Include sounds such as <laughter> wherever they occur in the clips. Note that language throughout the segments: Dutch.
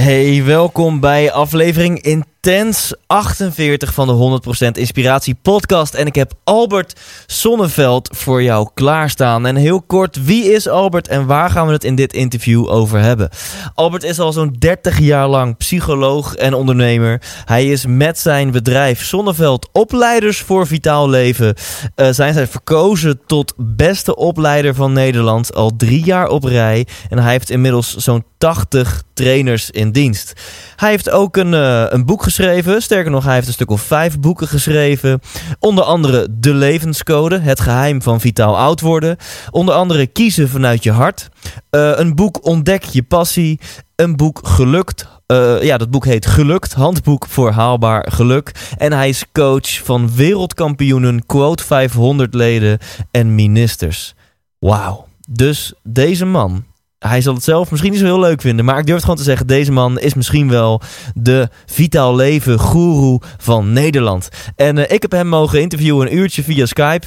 Hey, welkom bij aflevering Intens 48 van de 100% Inspiratie podcast. En ik heb Albert Sonneveld voor jou klaarstaan. En heel kort, wie is Albert en waar gaan we het in dit interview over hebben? Albert is al zo'n 30 jaar lang psycholoog en ondernemer. Hij is met zijn bedrijf Sonneveld Opleiders voor Vitaal Leven. eh, zijn zij verkozen tot beste opleider van Nederland al drie jaar op rij. En hij heeft inmiddels zo'n 80 trainers in dienst. Hij heeft ook een, eh, een boek geschreven. Sterker nog, hij heeft een stuk of vijf boeken geschreven. Onder andere De Levenscode, Het geheim van vitaal oud worden. Onder andere Kiezen vanuit je hart. Eh, een boek Ontdek je passie. Een boek Gelukt. Eh, ja, dat boek heet Gelukt, handboek voor haalbaar geluk. En hij is coach van wereldkampioenen, quote 500 leden en ministers. Wauw. Dus deze man, hij zal het zelf misschien niet zo heel leuk vinden. Maar ik durf het gewoon te zeggen: deze man is misschien wel de vitaal leven goeroe van Nederland. En eh, ik heb hem mogen interviewen een uurtje via Skype.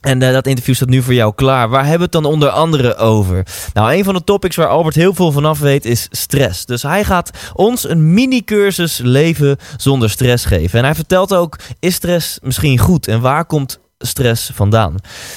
En eh, dat interview staat nu voor jou klaar. Waar hebben we het dan onder andere over? Nou, een van de topics waar Albert heel veel vanaf weet is stress. Dus hij gaat ons een mini-cursus leven zonder stress geven. En hij vertelt ook: is stress misschien goed? En waar komt stress vandaan.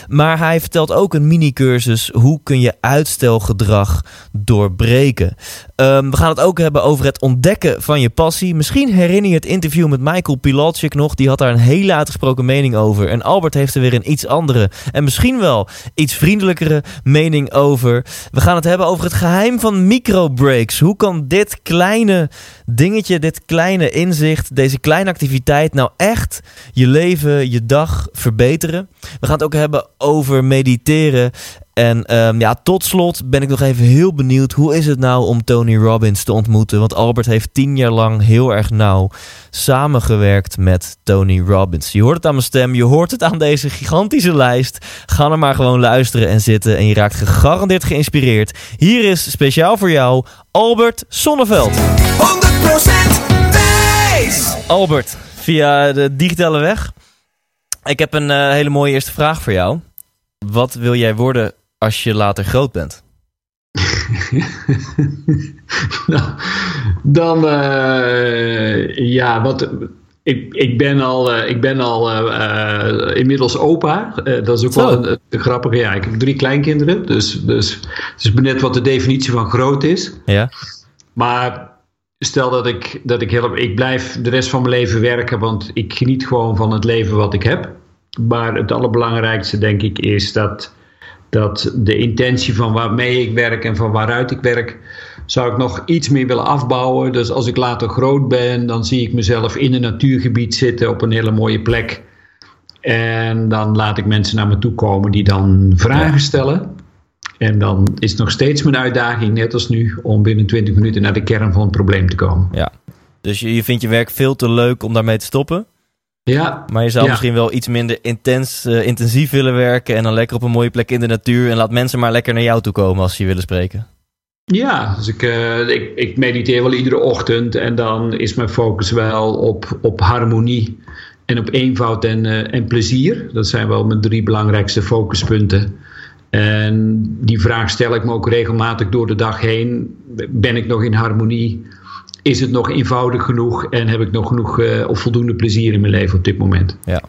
Maar hij vertelt ook een mini-cursus hoe kun je uitstelgedrag doorbreken. Ehm, we gaan het ook hebben over het ontdekken van je passie. Misschien herinner je het interview met Michael Pilatschik nog. Die had daar een hele uitgesproken mening over. En Albert heeft er weer een iets andere en misschien wel iets vriendelijkere mening over. We gaan het hebben over het geheim van microbreaks. Hoe kan dit kleine dingetje, dit kleine inzicht, deze kleine activiteit nou echt je leven, je dag verbeteren? We gaan het ook hebben over mediteren. En ehm, ja, tot slot ben ik nog even heel benieuwd. Hoe is het nou om Tony Robbins te ontmoeten? Want Albert heeft tien jaar lang heel erg nauw samengewerkt met Tony Robbins. Je hoort het aan mijn stem, je hoort het aan deze gigantische lijst. Ga er maar gewoon luisteren en zitten en je raakt gegarandeerd geïnspireerd. Hier is speciaal voor jou Albert Sonneveld. 100% Thijs. Albert, via de digitale weg. Ik heb een eh, hele mooie eerste vraag voor jou. Wat wil jij worden als je later groot bent? <laughs> nou, dan, eh, ja, wat. Ik, ik ben al, eh, ik ben al eh, inmiddels opa. Dat is ook wel een, een grappige. Ja, ik heb drie kleinkinderen. Dus, dus, dus ik ben net wat de definitie van groot is. Ja? Maar stel dat ik, dat ik help, ik blijf de rest van mijn leven werken, want ik geniet gewoon van het leven wat ik heb. Maar het allerbelangrijkste, denk ik, is dat, dat de intentie van waarmee ik werk en van waaruit ik werk, zou ik nog iets meer willen afbouwen. Dus als ik later groot ben, dan zie ik mezelf in een natuurgebied zitten op een hele mooie plek. En dan laat ik mensen naar me toe komen die dan vragen stellen. En dan is het nog steeds mijn uitdaging, net als nu, om binnen 20 minuten naar de kern van het probleem te komen. ja. Dus je, je vindt je werk veel te leuk om daarmee te stoppen? Ja, Maar je zou Ja. misschien wel iets minder intens, eh, intensief willen werken en dan lekker op een mooie plek in de natuur en laat mensen maar lekker naar jou toe komen als ze je willen spreken. ja dus ik, eh, ik, ik mediteer wel iedere ochtend en dan is mijn focus wel op, op harmonie en op eenvoud en, uh, en plezier. Dat zijn wel mijn drie belangrijkste focuspunten. En die vraag stel ik me ook regelmatig door de dag heen. Ben ik nog in harmonie? Is het nog eenvoudig genoeg? En heb ik nog genoeg uh, of voldoende plezier in mijn leven op dit moment? Ja.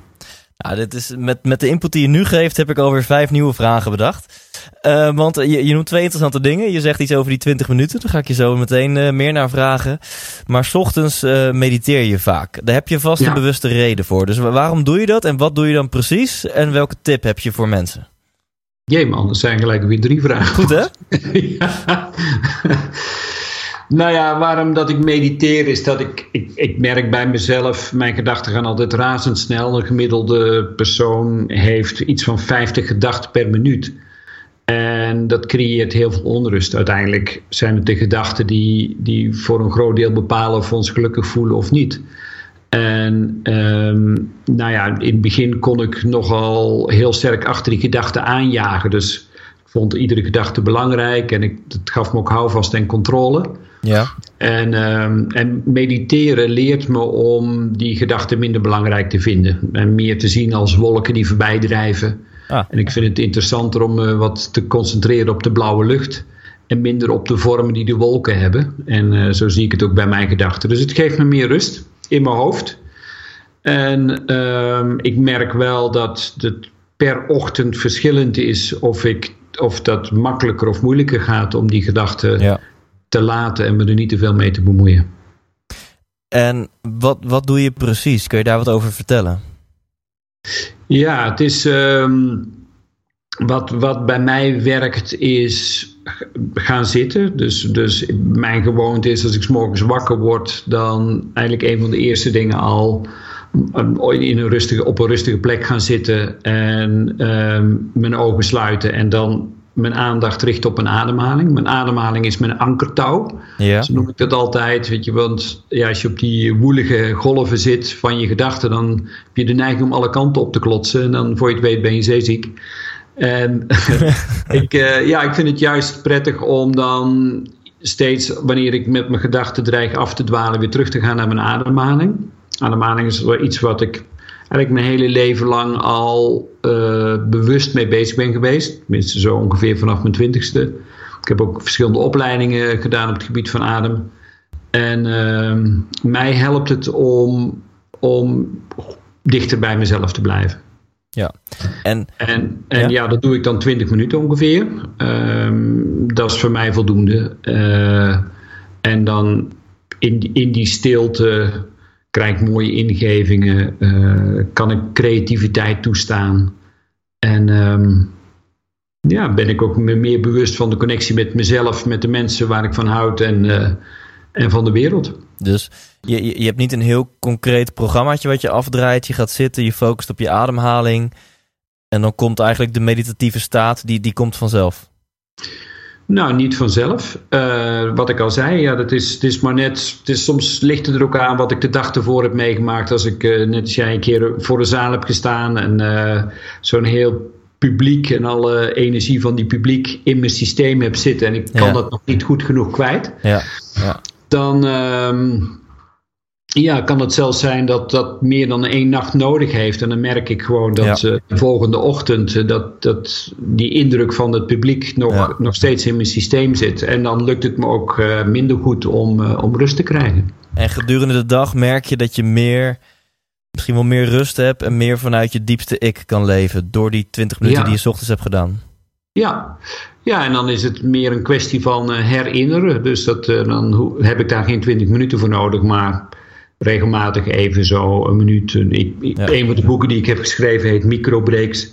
Nou, dit is, met, met de input die je nu geeft, heb ik alweer vijf nieuwe vragen bedacht. Uh, want je, je noemt twee interessante dingen. Je zegt iets over die 20 minuten. Daar ga ik je zo meteen uh, meer naar vragen. Maar s ochtends uh, mediteer je vaak. Daar heb je vast ja. een bewuste reden voor. Dus waarom doe je dat en wat doe je dan precies? En welke tip heb je voor mensen? Jee man, dat zijn gelijk weer drie vragen. Goed hè? <laughs> ja. Nou ja, waarom dat ik mediteer is dat ik, ik, ik merk bij mezelf, mijn gedachten gaan altijd razendsnel. Een gemiddelde persoon heeft iets van 50 gedachten per minuut. En dat creëert heel veel onrust. Uiteindelijk zijn het de gedachten die, die voor een groot deel bepalen of we ons gelukkig voelen of niet. En um, nou ja, in het begin kon ik nogal heel sterk achter die gedachten aanjagen. Dus vond iedere gedachte belangrijk en ik, het gaf me ook houvast en controle. Ja. En, um, en mediteren leert me om die gedachten minder belangrijk te vinden. En meer te zien als wolken die voorbij drijven. Ah. En ik vind het interessanter om uh, wat te concentreren op de blauwe lucht. En minder op de vormen die de wolken hebben. En uh, zo zie ik het ook bij mijn gedachten. Dus het geeft me meer rust in mijn hoofd. En um, ik merk wel dat het per ochtend verschillend is of, ik, of dat makkelijker of moeilijker gaat om die gedachten ja. te laten en me er niet te veel mee te bemoeien. En wat, wat doe je precies? Kun je daar wat over vertellen? Ja, het is. Um, wat, wat bij mij werkt is gaan zitten. Dus, dus mijn gewoonte is als ik s morgens wakker word, dan eigenlijk een van de eerste dingen al in een rustige, op een rustige plek gaan zitten en um, mijn ogen sluiten en dan mijn aandacht richten op mijn ademhaling. Mijn ademhaling is mijn ankertouw. Ja. Zo noem ik dat altijd. Weet je, want ja, als je op die woelige golven zit van je gedachten, dan heb je de neiging om alle kanten op te klotsen. En dan voor je het weet ben je zeeziek. En <laughs> ik, uh, ja, ik vind het juist prettig om dan steeds, wanneer ik met mijn gedachten dreig af te dwalen, weer terug te gaan naar mijn ademhaling. Ademhaling is wel iets wat ik eigenlijk mijn hele leven lang al uh, bewust mee bezig ben geweest. Tenminste, zo ongeveer vanaf mijn twintigste. Ik heb ook verschillende opleidingen gedaan op het gebied van adem. En uh, mij helpt het om, om dichter bij mezelf te blijven. Ja. En, en, en ja. ja. dat doe ik dan 20 minuten ongeveer. Um, dat is voor mij voldoende. Uh, en dan in in die stilte krijg ik mooie ingevingen, uh, kan ik creativiteit toestaan. En um, ja, ben ik ook meer bewust van de connectie met mezelf, met de mensen waar ik van houd en, uh, en van de wereld. Dus je, je hebt niet een heel concreet programmaatje wat je afdraait. Je gaat zitten, je focust op je ademhaling. En dan komt eigenlijk de meditatieve staat, die, die komt vanzelf. Nou, niet vanzelf. Uh, wat ik al zei, ja, dat is, het is maar net. Het is, soms ligt het er ook aan wat ik de dag ervoor heb meegemaakt. Als ik, uh, net als jij, een keer voor de zaal heb gestaan en uh, zo'n heel publiek en alle energie van die publiek in mijn systeem heb zitten. En ik kan ja. dat nog niet goed genoeg kwijt. Ja. ja. Dan. Um, ja, kan het zelfs zijn dat dat meer dan één nacht nodig heeft. En dan merk ik gewoon dat ja. uh, de volgende ochtend uh, dat, dat die indruk van het publiek nog, ja. nog steeds in mijn systeem zit. En dan lukt het me ook uh, minder goed om, om rust te krijgen. En gedurende de dag merk je dat je meer, misschien wel meer rust hebt en meer vanuit je diepste ik kan leven. Door die 20 minuten ja. die je 's ochtends hebt gedaan. Ja. ja, en dan is het meer een kwestie van herinneren. Dus dat, dan heb ik daar geen 20 minuten voor nodig, maar regelmatig even zo een minuut. Ik, ja. Een van de boeken die ik heb geschreven heet Microbreaks.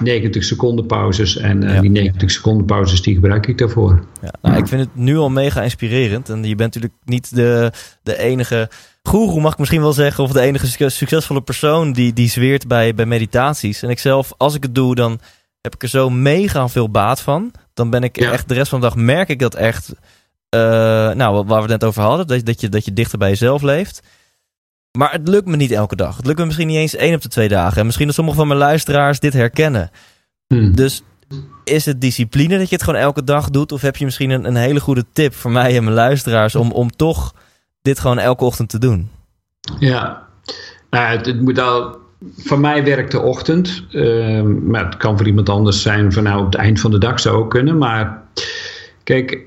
90 seconden pauzes. En uh, ja. die 90 seconden pauzes die gebruik ik daarvoor. Ja, nou, ik vind het nu al mega inspirerend. En je bent natuurlijk niet de, de enige goeroe, mag ik misschien wel zeggen. Of de enige succesvolle persoon die, die zweert bij, bij meditaties. En ik zelf, als ik het doe, dan heb ik er zo mega veel baat van. Dan ben ik ja. echt de rest van de dag merk ik dat echt. Uh, nou, waar we het net over hadden. Dat, dat, je, dat je dichter bij jezelf leeft. Maar het lukt me niet elke dag. Het lukt me misschien niet eens één op de twee dagen. En misschien dat sommige van mijn luisteraars dit herkennen. Hmm. Dus is het discipline dat je het gewoon elke dag doet? Of heb je misschien een, een hele goede tip voor mij en mijn luisteraars om, om toch dit gewoon elke ochtend te doen? Ja, Nou, het, het moet al, voor mij werkt de ochtend. Ehm, maar het kan voor iemand anders zijn van nou op het eind van de dag zou ook kunnen. Maar kijk,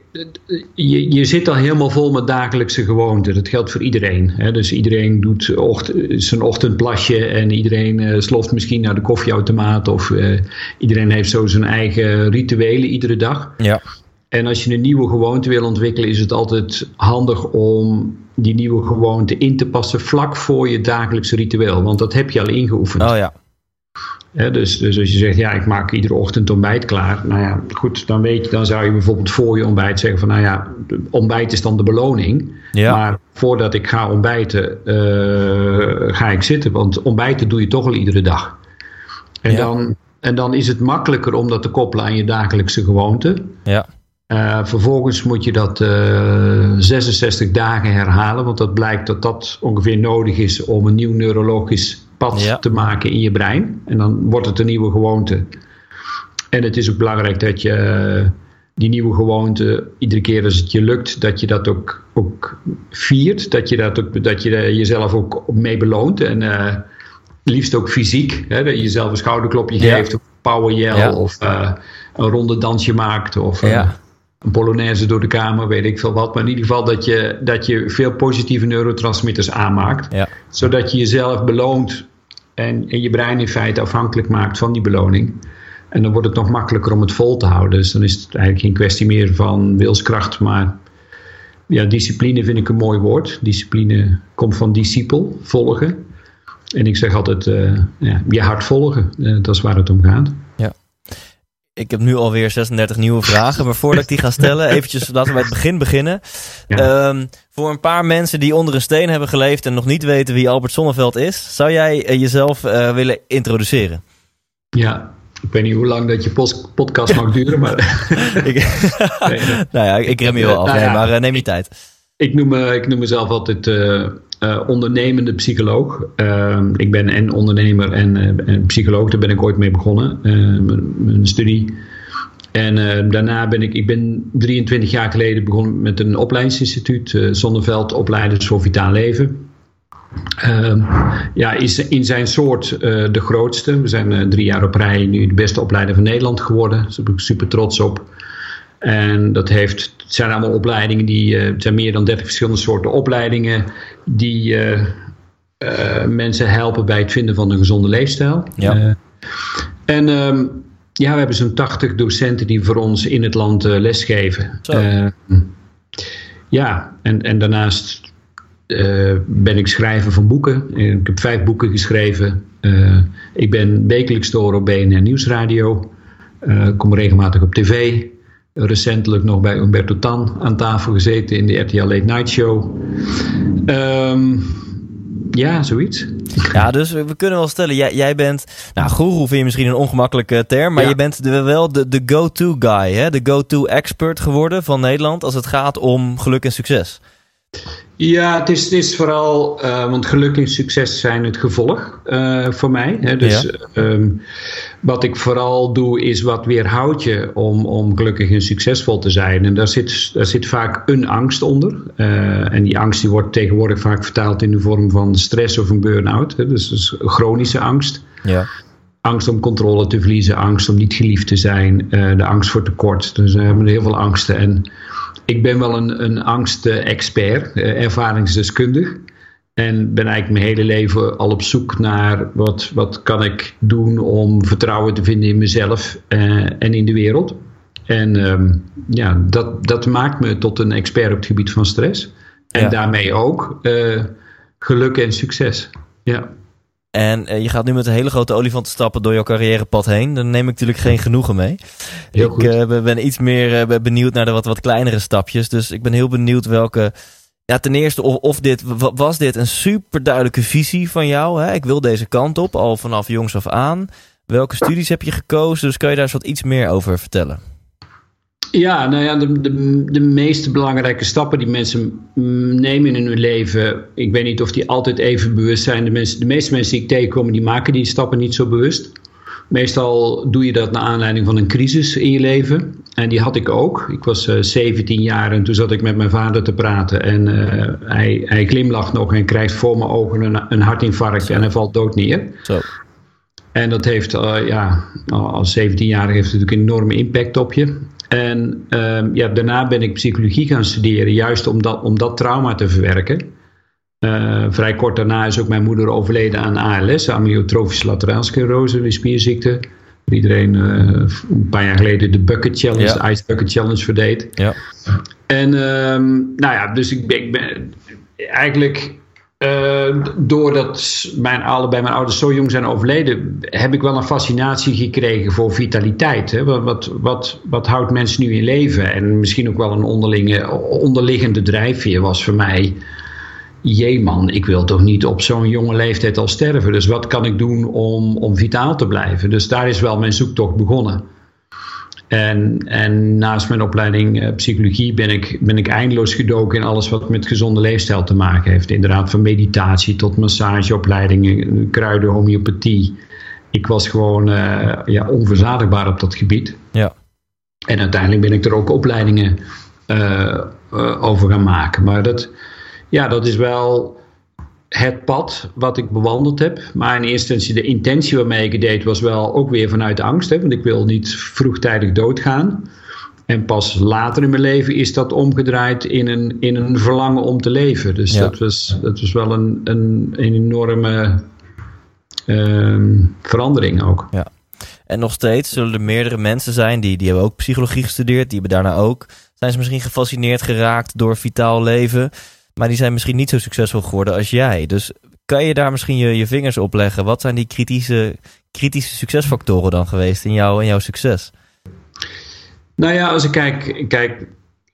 je, je zit al helemaal vol met dagelijkse gewoonten. Dat geldt voor iedereen. Hè? Dus iedereen doet ocht, zijn ochtendplasje en iedereen uh, sloft misschien naar de koffieautomaat. Of uh, iedereen heeft zo zijn eigen rituelen iedere dag. Ja. En als je een nieuwe gewoonte wil ontwikkelen, is het altijd handig om die nieuwe gewoonte in te passen vlak voor je dagelijkse ritueel. Want dat heb je al ingeoefend. Oh ja. Dus, dus als je zegt, ja, ik maak iedere ochtend ontbijt klaar. Nou ja, goed, dan weet je, dan zou je bijvoorbeeld voor je ontbijt zeggen van, nou ja, ontbijt is dan de beloning. Ja. Maar voordat ik ga ontbijten, uh, ga ik zitten. Want ontbijten doe je toch al iedere dag. En, Ja. dan, en dan is het makkelijker om dat te koppelen aan je dagelijkse gewoonte. Ja. Uh, vervolgens moet je dat uh, 66 dagen herhalen, want dat blijkt dat dat ongeveer nodig is om een nieuw neurologisch pad Ja. te maken in je brein. En dan wordt het een nieuwe gewoonte. En het is ook belangrijk dat je uh, die nieuwe gewoonte, iedere keer als het je lukt, dat je dat ook, ook viert. Dat je, dat ook, dat je jezelf ook mee beloont. En uh, liefst ook fysiek. Hè, dat je jezelf een schouderklopje Ja. geeft, of power yell, Ja. of uh, een ronde dansje maakt. Of, Ja. een polonaise door de kamer, weet ik veel wat. Maar in ieder geval dat je, dat je veel positieve neurotransmitters aanmaakt. Ja. Zodat je jezelf beloont en, je brein in feite afhankelijk maakt van die beloning. En dan wordt het nog makkelijker om het vol te houden. Dus dan is het eigenlijk geen kwestie meer van wilskracht, maar ja, discipline vind ik een mooi woord. Discipline komt van discipel, volgen. En ik zeg altijd, uh, ja, je hart volgen. Uh, dat is waar het om gaat. Ik heb nu alweer 36 nieuwe vragen. Maar voordat ik die ga stellen, <laughs> eventjes laten we bij het begin beginnen. Ja. Um, voor een paar mensen die onder een steen hebben geleefd en nog niet weten wie Albert Sonneveld is, zou jij uh, jezelf uh, willen introduceren? Ja, ik weet niet hoe lang dat je podcast mag duren, maar... <laughs> ik, <laughs> nee, nou ja, ik rem je wel af, nou ja, maar uh, neem je tijd. Ik noem, me, ik noem mezelf altijd uh, ondernemende psycholoog. Ehm, ik ben en ondernemer en, psycholoog, daar ben ik ooit mee begonnen, mijn, mijn, studie. En daarna ben ik, ik ben 23 jaar geleden begonnen met een opleidingsinstituut, Zonneveld Opleiders voor Vitaal Leven. Uh, ja, is in zijn soort de grootste. We zijn drie jaar op rij nu de beste opleider van Nederland geworden. Daar ben ik super trots op. En dat heeft, het zijn allemaal opleidingen die, uh, het zijn meer dan 30 verschillende soorten opleidingen die mensen helpen bij het vinden van een gezonde leefstijl. Ja. en um, ja, we hebben zo'n 80 docenten die voor ons in het land lesgeven. ja, en, en daarnaast uh, ben ik schrijver van boeken. Ik heb vijf boeken geschreven. Uh, ik ben wekelijks door op BNR Nieuwsradio. Uh, kom regelmatig op tv. Recentelijk nog bij Umberto Tan aan tafel gezeten in de RTL Late Night Show. Um, ja, zoiets. Ja, dus we kunnen wel stellen, jij, jij bent, nou, guru vind je misschien een ongemakkelijke term, maar Ja. je bent de, wel de, de go-to guy, hè? de go-to expert geworden van Nederland als het gaat om geluk en succes. Ja, het is, het is vooral, uh, want geluk en succes zijn het gevolg uh, voor mij. Hè. Dus Ja. um, wat ik vooral doe is wat weerhoudt je om, om gelukkig en succesvol te zijn. En daar zit, daar zit vaak een angst onder. Uh, en die angst die wordt tegenwoordig vaak vertaald in de vorm van stress of een burn-out. Hè. Dus, chronische angst. Ja. Angst om controle te verliezen, angst om niet geliefd te zijn, de angst voor tekort. Dus we hebben heel veel angsten. En ik ben wel een, een angst-expert, uh, ervaringsdeskundig. En ben eigenlijk mijn hele leven al op zoek naar wat, wat kan ik doen om vertrouwen te vinden in mezelf uh, en in de wereld. En um, ja, dat, dat maakt me tot een expert op het gebied van stress. En Ja. daarmee ook uh, geluk en succes. Ja. En uh, je gaat nu met een hele grote olifant stappen door jouw carrièrepad heen. Daar neem ik natuurlijk geen genoegen mee. Heel ik uh, ben iets meer uh, benieuwd naar de wat, wat kleinere stapjes. Dus ik ben heel benieuwd welke. Ja, ten eerste, of, of dit, was dit een super duidelijke visie van jou? Hè? Ik wil deze kant op, al vanaf jongs af aan. Welke studies heb je gekozen? Dus kan je daar eens wat iets meer over vertellen? Ja, nou ja, de, de, de meest belangrijke stappen die mensen nemen in hun leven, ik weet niet of die altijd even bewust zijn. De, mensen, de meeste mensen die ik tegenkom, die maken die stappen niet zo bewust. Meestal doe je dat naar aanleiding van een crisis in je leven. En die had ik ook. Ik was 17 jaar en toen zat ik met mijn vader te praten. En hij, hij glimlacht nog en krijgt voor mijn ogen een, een hartinfarct en hij valt dood neer. Zo. En dat heeft, ja, als 17-jarige heeft het natuurlijk een enorme impact op je. En ehm, ja, daarna ben ik psychologie gaan studeren, juist om dat, om dat trauma te verwerken. Uh, vrij kort daarna is ook mijn moeder overleden aan ALS, amyotrofische lateraalsclerose, een spierziekte. Iedereen uh, een paar jaar geleden de Bucket Challenge, de Ice Bucket Challenge verdeed. Ja. En um, nou ja, dus ik ben, ik ben eigenlijk uh, doordat mijn, allebei mijn ouders zo jong zijn overleden, heb ik wel een fascinatie gekregen voor vitaliteit. Hè? Wat, wat, wat, houdt mensen nu in leven? En misschien ook wel een onderliggende drijfveer was voor mij. Jee man, ik wil toch niet op zo'n jonge leeftijd al sterven. Dus wat kan ik doen om, om vitaal te blijven? Dus daar is wel mijn zoektocht begonnen. En, en naast mijn opleiding uh, psychologie ben ik, ben ik eindeloos gedoken in alles wat met gezonde leefstijl te maken heeft. Inderdaad, van meditatie tot massageopleidingen, kruiden, homeopathie. Ik was gewoon uh, ja, onverzadigbaar op dat gebied. Ja. En uiteindelijk ben ik er ook opleidingen uh, over gaan maken. Maar dat, ja, dat is wel het pad wat ik bewandeld heb. Maar in eerste instantie de intentie waarmee ik het deed was wel ook weer vanuit angst. Hè, want ik wil niet vroegtijdig doodgaan. En pas later in mijn leven is dat omgedraaid in een, in een verlangen om te leven. Dus dat, was, dat was wel een, een, een enorme uh, verandering ook. Ja. En nog steeds zullen er meerdere mensen zijn die, die hebben ook psychologie gestudeerd. Die hebben daarna ook. Zijn ze misschien gefascineerd geraakt door vitaal leven. Maar die zijn misschien niet zo succesvol geworden als jij. Dus kan je daar misschien je, je vingers op leggen? Wat zijn die kritische, kritische succesfactoren dan geweest in, jou, in jouw succes? Nou ja, als ik kijk, kijk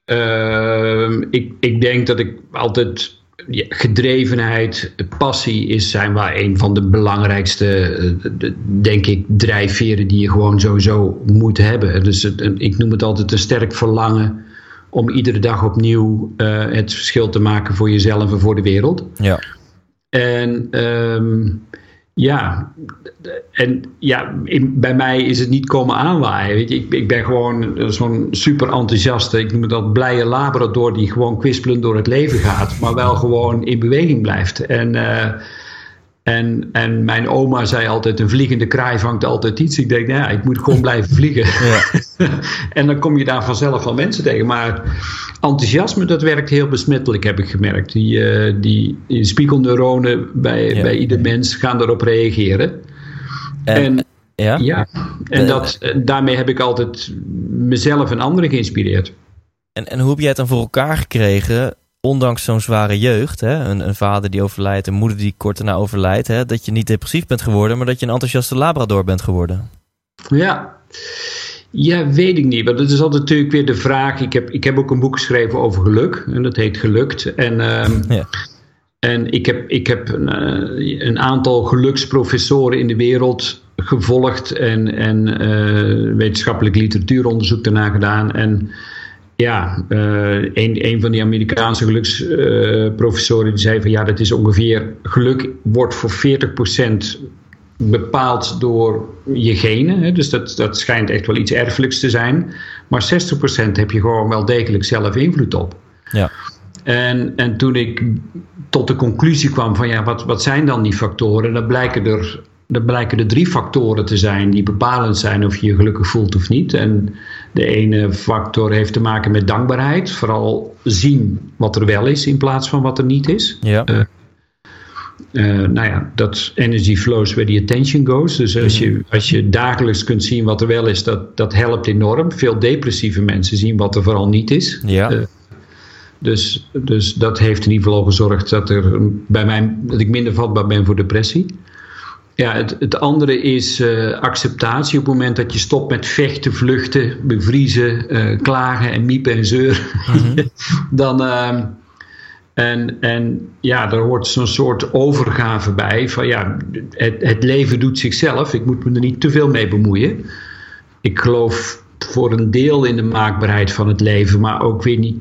uh, ik, ik denk dat ik altijd ja, gedrevenheid, passie is zijn waar een van de belangrijkste, eh, denk ik, drijfveren die je gewoon sowieso moet hebben. Dus ik noem het altijd een sterk verlangen om iedere dag opnieuw uh, het verschil te maken voor jezelf en voor de wereld. Ja. En um, ja, en ja, in, bij mij is het niet komen aanwaaien. Weet je, ik, ik ben gewoon zo'n super enthousiaste, ik noem het dat blije labrador die gewoon kwispelend door het leven gaat, maar wel gewoon in beweging blijft. En uh, en, en mijn oma zei altijd: een vliegende kraai vangt altijd iets. Ik denk, nou ja, ik moet gewoon blijven vliegen. <laughs> Ja. <laughs> en dan kom je daar vanzelf wel mensen tegen. Maar enthousiasme, dat werkt heel besmettelijk, heb ik gemerkt. Die, uh, die, die spiegelneuronen bij, bij ieder mens gaan erop reageren. En, ja, ja en dat, daarmee heb ik altijd mezelf en anderen geïnspireerd. En, en hoe heb jij het dan voor elkaar gekregen ondanks zo'n zware jeugd, hè, een, een, vader die overlijdt, een moeder die kort daarna overlijdt, hè, dat je niet depressief bent geworden, maar dat je een enthousiaste labrador bent geworden? Ja. Ja, weet ik niet. Maar dat is altijd natuurlijk weer de vraag. Ik heb, ik heb ook een boek geschreven over geluk. En dat heet Gelukt. En, um, <laughs> ja. en ik heb, ik heb een, eh, een, aantal geluksprofessoren in de wereld gevolgd. En, en uh, wetenschappelijk literatuuronderzoek daarna gedaan. En ja, uh, een, een van die Amerikaanse geluksprofessoren uh, die zei van ja, dat is ongeveer geluk wordt voor 40% bepaald door je genen. Hè, dus dat, dat schijnt echt wel iets erfelijks te zijn. Maar 60% heb je gewoon wel degelijk zelf invloed op. Ja. En, en toen ik tot de conclusie kwam van ja, wat, wat zijn dan die factoren? Dan blijken er, dan blijken er drie factoren te zijn die bepalend zijn of je je gelukkig voelt of niet. En de ene factor heeft te maken met dankbaarheid. Vooral zien wat er wel is in plaats van wat er niet is. Ja. Uh, uh, nou ja, dat energy flows where the attention goes. Dus als je, als je dagelijks kunt zien wat er wel is, dat, dat helpt enorm. Veel depressieve mensen zien wat er vooral niet is. Ja. Uh, dus, dus dat heeft in ieder geval gezorgd dat, er bij mij, dat ik minder vatbaar ben voor depressie. Ja, het, het andere is uh, acceptatie. Op het moment dat je stopt met vechten, vluchten, bevriezen, uh, klagen en miepen en zeuren, mm-hmm. <laughs> dan. Uh, en, en ja, daar hoort zo'n soort overgave bij. Van ja, het, het leven doet zichzelf. Ik moet me er niet te veel mee bemoeien. Ik geloof voor een deel in de maakbaarheid van het leven, maar ook weer niet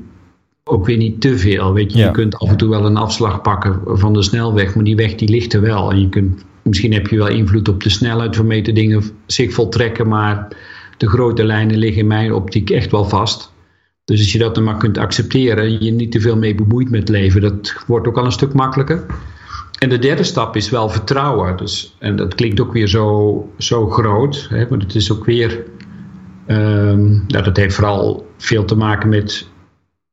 ook weer niet te veel. Weet je, je kunt af en toe wel een afslag pakken van de snelweg, maar die weg die ligt er wel. En je kunt Misschien heb je wel invloed op de snelheid waarmee de dingen zich voltrekken, maar de grote lijnen liggen in mijn optiek echt wel vast. Dus als je dat dan maar kunt accepteren en je niet te veel mee bemoeit met leven, dat wordt ook al een stuk makkelijker. En de derde stap is wel vertrouwen. Dus, en dat klinkt ook weer zo, zo groot, hè, het is ook weer. Um, nou, dat heeft vooral veel te maken met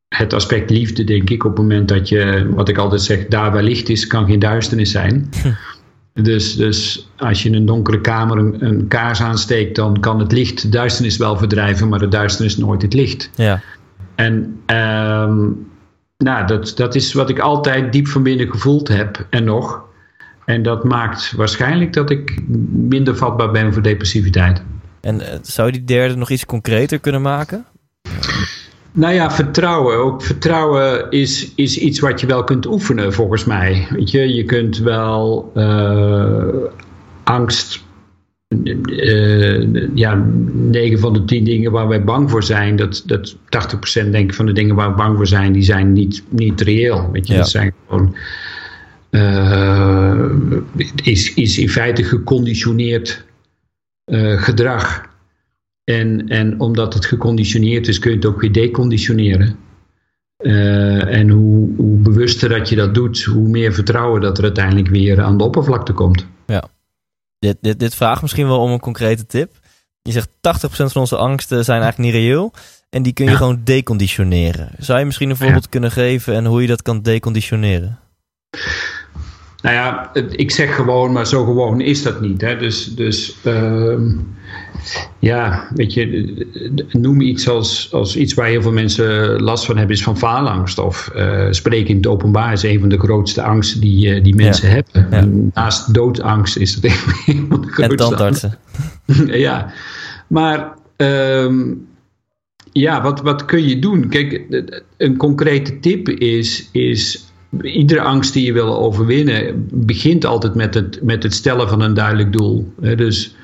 het aspect liefde, denk ik. Op het moment dat je, wat ik altijd zeg, daar waar licht is, kan geen duisternis zijn. <laughs> Dus, dus als je in een donkere kamer een, een, kaars aansteekt, dan kan het licht de duisternis wel verdrijven, maar de duisternis nooit het licht. Ja. En um, nou, dat, dat is wat ik altijd diep van binnen gevoeld heb en nog. En dat maakt waarschijnlijk dat ik minder vatbaar ben voor depressiviteit. En uh, zou je die derde nog iets concreter kunnen maken? Nou ja, vertrouwen. Ook vertrouwen is, is iets wat je wel kunt oefenen, volgens mij. Weet je, je kunt wel uh, angst. Uh, ja, 9 van de 10 dingen waar wij bang voor zijn, dat, dat 80% denk ik van de dingen waar we bang voor zijn, die zijn niet, niet reëel. Weet je, ja. dat zijn gewoon. Uh, is, is in feite geconditioneerd gedrag. En, en omdat het geconditioneerd is, kun je het ook weer deconditioneren. Uh, en hoe, hoe bewuster dat je dat doet, hoe meer vertrouwen dat er uiteindelijk weer aan de oppervlakte komt. Ja. Dit, dit, dit vraagt misschien wel om een concrete tip. Je zegt 80% van onze angsten zijn eigenlijk niet reëel. En die kun je ja. gewoon deconditioneren. Zou je misschien een voorbeeld ja. kunnen geven en hoe je dat kan deconditioneren? Nou ja, ik zeg gewoon, maar zo gewoon is dat niet. Hè? Dus, dus uh, ja, weet je, noem iets als, als iets waar heel veel mensen last van hebben, is van faalangst. Of uh, spreken in het openbaar is een van de grootste angsten die, uh, die mensen ja. hebben. Ja. Naast doodangst is dat een van de <laughs> grootste En tandartsen. ja, maar um, ja, wat, wat kun je doen? Kijk, een concrete tip is, is iedere angst die je wil overwinnen, begint altijd met het, met het stellen van een duidelijk doel. Dus,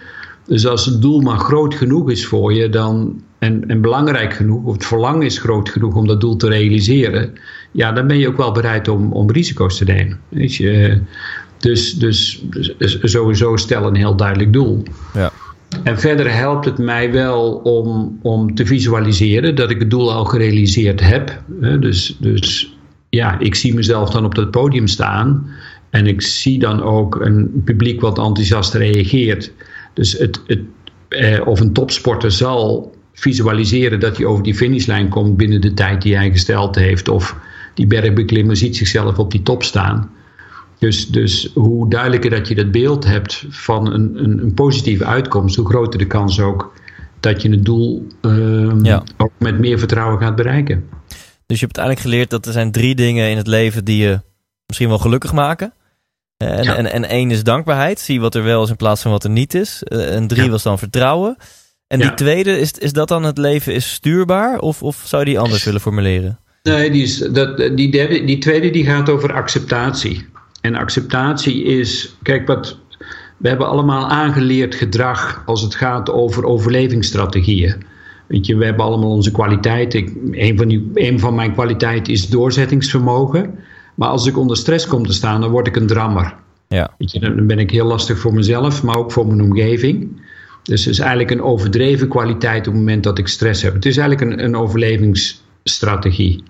dus als het doel maar groot genoeg is voor je dan, en, en belangrijk genoeg, of het verlangen is groot genoeg om dat doel te realiseren, ja, dan ben je ook wel bereid om, om risico's te nemen. Weet je? Dus, dus, dus sowieso stel een heel duidelijk doel. Ja. En verder helpt het mij wel om, om te visualiseren dat ik het doel al gerealiseerd heb. Dus, dus ja, ik zie mezelf dan op dat podium staan. En ik zie dan ook een publiek wat enthousiast reageert. Dus het, het, eh, of een topsporter zal visualiseren dat hij over die finishlijn komt binnen de tijd die hij gesteld heeft. Of die bergbeklimmer ziet zichzelf op die top staan. Dus, dus hoe duidelijker dat je dat beeld hebt van een, een, een positieve uitkomst, hoe groter de kans ook dat je het doel uh, ja. ook met meer vertrouwen gaat bereiken. Dus je hebt uiteindelijk geleerd dat er zijn drie dingen in het leven die je misschien wel gelukkig maken. En, ja. en, en één is dankbaarheid. Zie wat er wel is in plaats van wat er niet is. En drie ja. was dan vertrouwen. En die tweede, is, is dat dan het leven is stuurbaar? Of, of zou je die anders willen formuleren? Nee, die, is, dat, die, derde, die tweede die gaat over acceptatie. En acceptatie is, kijk wat, we hebben allemaal aangeleerd gedrag als het gaat over overlevingsstrategieën. Weet je, we hebben allemaal onze kwaliteiten. Een van, die, een van mijn kwaliteiten is doorzettingsvermogen. Maar als ik onder stress kom te staan, dan word ik een drammer. Ja. Weet je, dan ben ik heel lastig voor mezelf, maar ook voor mijn omgeving. Dus het is eigenlijk een overdreven kwaliteit op het moment dat ik stress heb. Het is eigenlijk een, een overlevingsstrategie.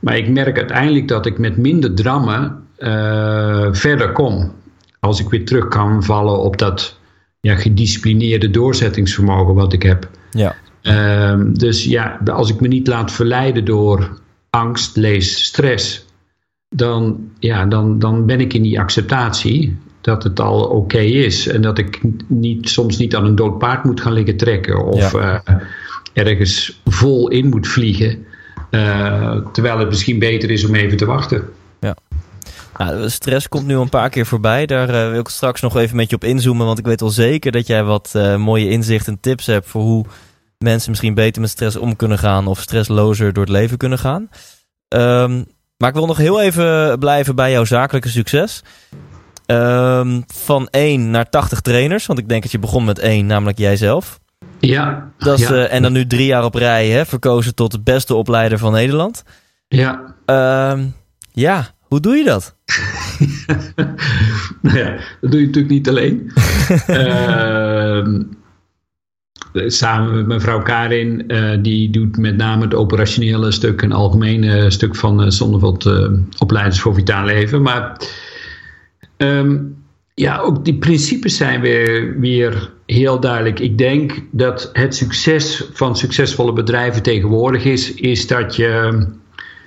Maar ik merk uiteindelijk dat ik met minder drammen uh, verder kom. Als ik weer terug kan vallen op dat ja, gedisciplineerde doorzettingsvermogen wat ik heb. Ja. Uh, dus ja, als ik me niet laat verleiden door angst, lees, stress, dan, ja, dan, dan ben ik in die acceptatie dat het al oké okay is. En dat ik niet, soms niet aan een dood paard moet gaan liggen trekken of ja. uh, ergens vol in moet vliegen. Uh, terwijl het misschien beter is om even te wachten. Ja. Nou, stress komt nu een paar keer voorbij. Daar uh, wil ik straks nog even met je op inzoomen. Want ik weet wel zeker dat jij wat mooie inzichten en tips hebt voor hoe mensen misschien beter met stress om kunnen gaan. Of stresslozer door het leven kunnen gaan. Um, maar ik wil nog heel even blijven bij jouw zakelijke succes. Um, van 1 naar 80 trainers. Want ik denk dat je begon met 1, namelijk jijzelf. Ja. Dat is, ja. uh, en dan nu drie jaar op rij hè, verkozen tot de beste opleider van Nederland. Ja. Um, ja, hoe doe je dat? <laughs> nou ja, dat doe je natuurlijk niet alleen. uh, <laughs> samen met mevrouw Karin, uh, die doet met name het operationele stuk, een algemene stuk van uh, Zonneveld uh, opleiders voor vitaal leven. Maar um, ja, ook die principes zijn weer, weer heel duidelijk. Ik denk dat het succes van succesvolle bedrijven tegenwoordig is, is dat je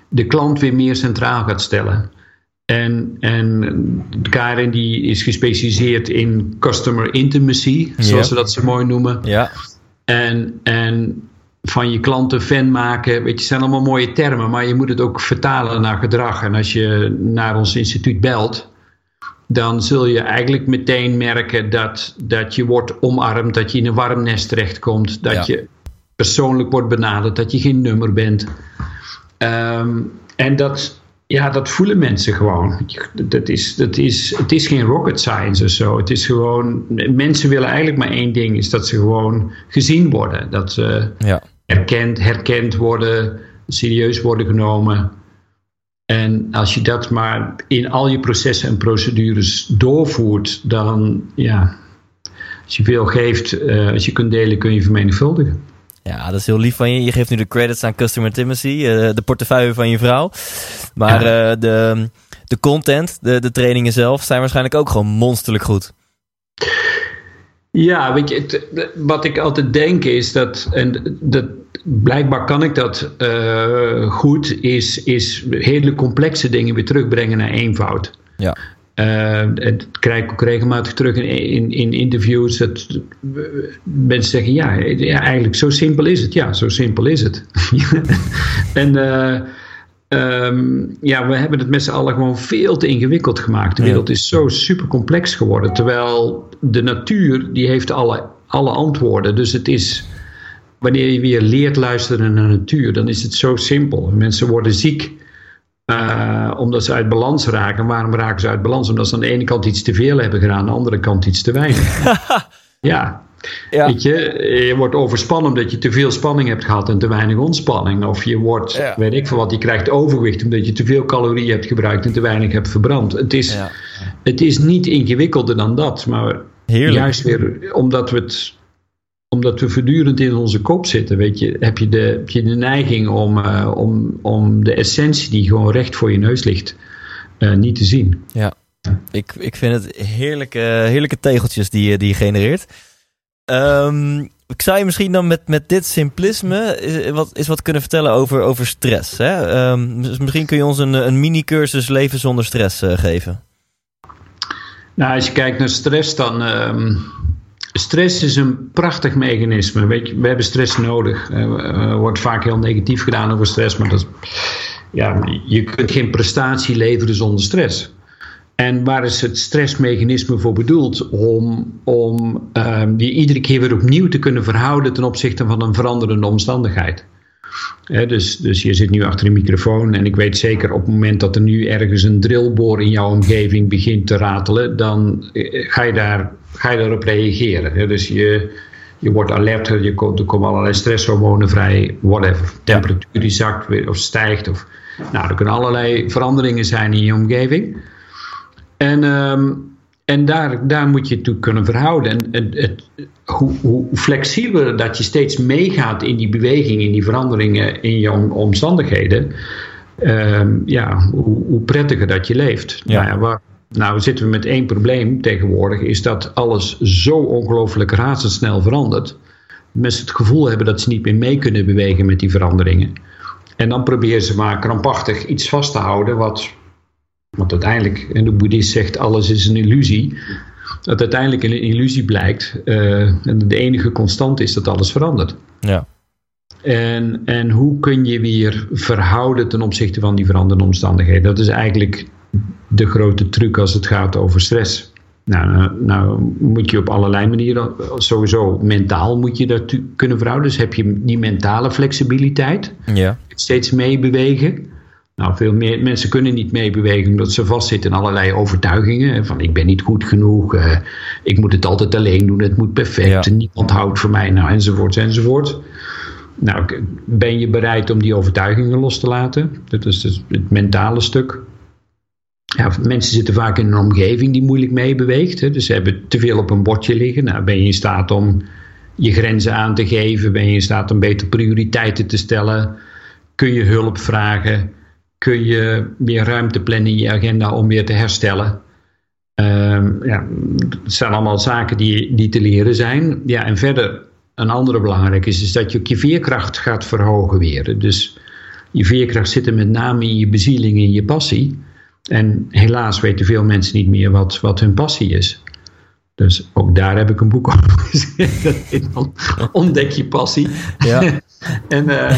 de klant weer meer centraal gaat stellen. En, en Karin die is gespecialiseerd in customer intimacy, zoals we dat zo mooi noemen. Ja. En, en van je klanten fan maken, weet je, zijn allemaal mooie termen, maar je moet het ook vertalen naar gedrag. En als je naar ons instituut belt, dan zul je eigenlijk meteen merken dat, dat je wordt omarmd, dat je in een warm nest terechtkomt, dat je persoonlijk wordt benaderd, dat je geen nummer bent. Ehm, en dat, ja, dat voelen mensen gewoon. Dat is, dat is, het is geen rocket science of zo. Het is gewoon, mensen willen eigenlijk maar één ding, is dat ze gewoon gezien worden. Dat ze ja. herkend, herkend worden, serieus worden genomen. En als je dat maar in al je processen en procedures doorvoert, dan ja, als je veel geeft, uh, als je kunt delen, kun je vermenigvuldigen. Ja, dat is heel lief van je. Je geeft nu de credits aan Customer Intimacy, uh, de portefeuille van je vrouw. Maar ja. uh, de, de content, de, de trainingen zelf, zijn waarschijnlijk ook gewoon monsterlijk goed. Ja, weet je, het, wat ik altijd denk is dat, en dat, blijkbaar kan ik dat uh, goed, is, is hele complexe dingen weer terugbrengen naar eenvoud. Ja. Uh, het krijg ik ook regelmatig terug in, in, in interviews dat mensen zeggen: ja, ja, eigenlijk zo simpel is het. Ja, zo simpel is het. <laughs> en uh, um, ja, we hebben het met z'n allen gewoon veel te ingewikkeld gemaakt. De wereld is zo super complex geworden. Terwijl de natuur, die heeft alle, alle antwoorden. Dus het is wanneer je weer leert luisteren naar de natuur, dan is het zo simpel. Mensen worden ziek uh, omdat ze uit balans raken. Waarom raken ze uit balans? Omdat ze aan de ene kant iets te veel hebben gedaan, aan de andere kant iets te weinig. <laughs> ja. ja. Weet je, je wordt overspannen omdat je te veel spanning hebt gehad en te weinig ontspanning. Of je wordt, ja. weet ik veel wat, je krijgt overgewicht omdat je te veel calorieën hebt gebruikt en te weinig hebt verbrand. Het is, ja. het is niet ingewikkelder dan dat, maar Heerlijk. juist weer omdat we het omdat we voortdurend in onze kop zitten, weet je, heb je de, heb je de neiging om, uh, om, om de essentie die gewoon recht voor je neus ligt, uh, niet te zien. Ja, ik, ik vind het heerlijke, heerlijke tegeltjes die, je, die je genereert. Um, ik zou je misschien dan met, met dit simplisme is wat, is wat kunnen vertellen over, over stress. Hè? Um, misschien kun je ons een, een mini-cursus leven zonder stress uh, geven. Nou, als je kijkt naar stress, dan. Um, Stress is een prachtig mechanisme. We hebben stress nodig. Er uh, wordt vaak heel negatief gedaan over stress, maar dat, ja, je kunt geen prestatie leveren zonder stress. En waar is het stressmechanisme voor bedoeld? Om, om um, je iedere keer weer opnieuw te kunnen verhouden ten opzichte van een veranderende omstandigheid. He, dus, dus je zit nu achter een microfoon en ik weet zeker op het moment dat er nu ergens een drillboor in jouw omgeving begint te ratelen, dan ga je, daar, ga je daarop reageren. Dus je, je wordt alert, je komt, er komen allerlei stresshormonen vrij, whatever. Temperatuur die zakt of stijgt. Of, nou, er kunnen allerlei veranderingen zijn in je omgeving. En, um, en daar, daar moet je het toe kunnen verhouden. En het, het, hoe, hoe flexibeler dat je steeds meegaat in die beweging, in die veranderingen in je omstandigheden, um, ja, hoe, hoe, prettiger dat je leeft. Ja. Nou, ja, waar, nou zitten we met één probleem tegenwoordig, is dat alles zo ongelooflijk razendsnel verandert. Mensen het gevoel hebben dat ze niet meer mee kunnen bewegen met die veranderingen. En dan proberen ze maar krampachtig iets vast te houden wat want uiteindelijk, en de boeddhist zegt alles is een illusie. Dat uiteindelijk een illusie blijkt. Uh, en de enige constant is dat alles verandert. Ja. En, en hoe kun je weer verhouden ten opzichte van die veranderende omstandigheden? Dat is eigenlijk de grote truc als het gaat over stress. Nou, nou, nou moet je op allerlei manieren, sowieso mentaal moet je dat kunnen verhouden. Dus heb je die mentale flexibiliteit. Ja. Steeds meebewegen. Nou, veel meer mensen kunnen niet meebewegen omdat ze vastzitten in allerlei overtuigingen. Van ik ben niet goed genoeg, uh, ik moet het altijd alleen doen, het moet perfect, Ja. niemand houdt van mij, nou enzovoort enzovoort. Nou, ben je bereid om die overtuigingen los te laten? Dat is dus het mentale stuk. Ja, mensen zitten vaak in een omgeving die moeilijk meebeweegt. Dus ze hebben te veel op een bordje liggen. Nou, ben je in staat om je grenzen aan te geven? Ben je in staat om beter prioriteiten te stellen? Kun je hulp vragen? Kun je meer ruimte plannen in je agenda om weer te herstellen? Um, ja, het zijn allemaal zaken die, die te leren zijn. Ja, en verder, een andere belangrijke is, is dat je ook je veerkracht gaat verhogen weer. Dus je veerkracht zit er met name in je bezieling, in je passie. En helaas weten veel mensen niet meer wat, wat hun passie is. Dus ook daar heb ik een boek over geschreven. <laughs> Ontdek je passie. Ja. <laughs> en, uh,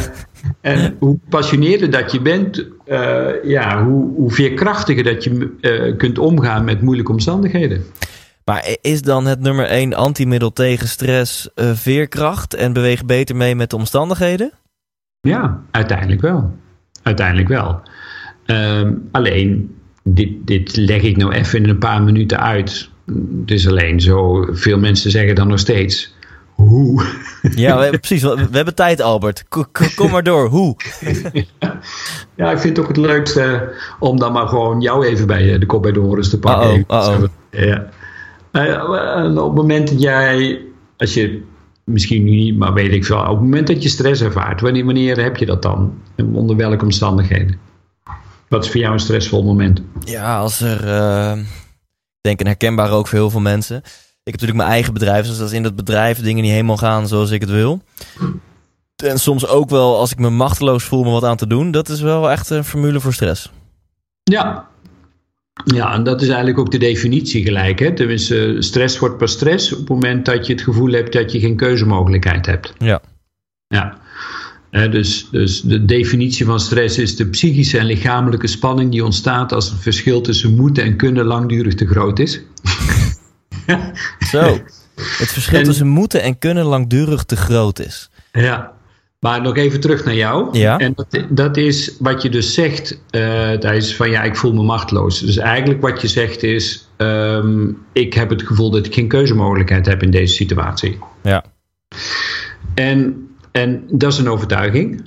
en hoe passioneerder dat je bent, uh, ja, hoe, hoe veerkrachtiger dat je uh, kunt omgaan met moeilijke omstandigheden. Maar is dan het nummer één antimiddel tegen stress veerkracht en beweeg beter mee met de omstandigheden? Ja, uiteindelijk wel. Uiteindelijk wel. Um, alleen, dit, dit leg ik nou even in een paar minuten uit. Het is alleen zo, veel mensen zeggen dan nog steeds. Hoe? Ja, precies. We, hebben tijd, Albert. Kom, maar door. Hoe? <laughs> Ja, ik vind het toch het leukste om dan maar gewoon jou even bij de kop bij de horens te pakken. Uh -oh, uh -oh. Ja. op het moment dat jij, als je misschien niet, maar weet ik veel, op het moment dat je stress ervaart, wanneer, wanneer heb je dat dan? En onder welke omstandigheden? Wat is voor jou een stressvol moment? Ja, als er, uh, ik denk een herkenbaar ook voor heel veel mensen. Ik heb natuurlijk mijn eigen bedrijf, dus als in dat bedrijf dingen niet helemaal gaan zoals ik het wil. En soms ook wel als ik me machteloos voel om wat aan te doen. Dat is wel echt een formule voor stress. Ja, ja, en dat is eigenlijk ook de definitie gelijk. Hè? Tenminste, stress wordt pas stress op het moment dat je het gevoel hebt dat je geen keuzemogelijkheid hebt. Ja. Ja. Dus, dus de definitie van stress is de psychische en lichamelijke spanning die ontstaat als het verschil tussen moeten en kunnen langdurig te groot is. Zo. Het verschil tussen moeten en kunnen langdurig te groot is. Ja, maar nog even terug naar jou. Ja. En dat, dat is wat je dus zegt, uh, Thijs, van ja, ik voel me machteloos. Dus eigenlijk wat je zegt is, um, ik heb het gevoel dat ik geen keuzemogelijkheid heb in deze situatie. Ja. En, en dat is een overtuiging.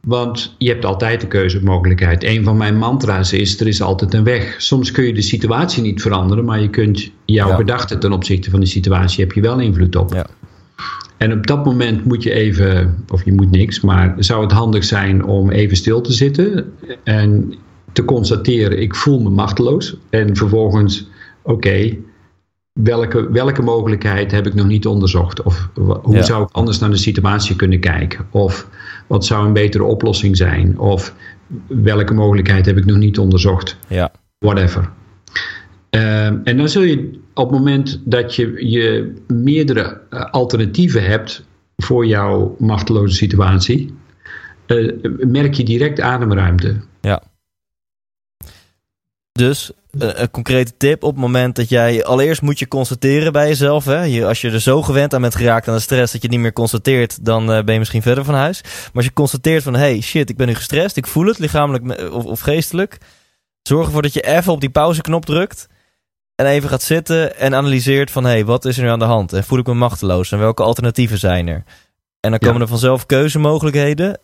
Want je hebt altijd de keuzemogelijkheid. Een van mijn mantra's is: er is altijd een weg. Soms kun je de situatie niet veranderen, maar je kunt jouw ja. gedachten ten opzichte van de situatie heb je wel invloed op. Ja. En op dat moment moet je even, of je moet niks, maar zou het handig zijn om even stil te zitten en te constateren: ik voel me machteloos. En vervolgens, oké, welke, welke mogelijkheid heb ik nog niet onderzocht? Of hoe ja. zou ik anders naar de situatie kunnen kijken? Of wat zou een betere oplossing zijn? Of welke mogelijkheid heb ik nog niet onderzocht? Ja. Whatever. Um, en dan zul je op het moment dat je, je meerdere uh, alternatieven hebt voor jouw machteloze situatie, uh, merk je direct ademruimte. Dus een, een, concrete tip op het moment dat jij allereerst moet je constateren bij jezelf. Hè? Je, als je er zo gewend aan bent geraakt aan de stress dat je niet meer constateert, dan uh, ben je misschien verder van huis. Maar als je constateert van hey shit, ik ben nu gestrest, ik voel het lichamelijk of, of geestelijk. Zorg ervoor dat je even op die pauzeknop drukt. En even gaat zitten en analyseert van... hey, wat is er nu aan de hand? En voel ik me machteloos? En welke alternatieven zijn er? En dan komen ja. er vanzelf keuzemogelijkheden.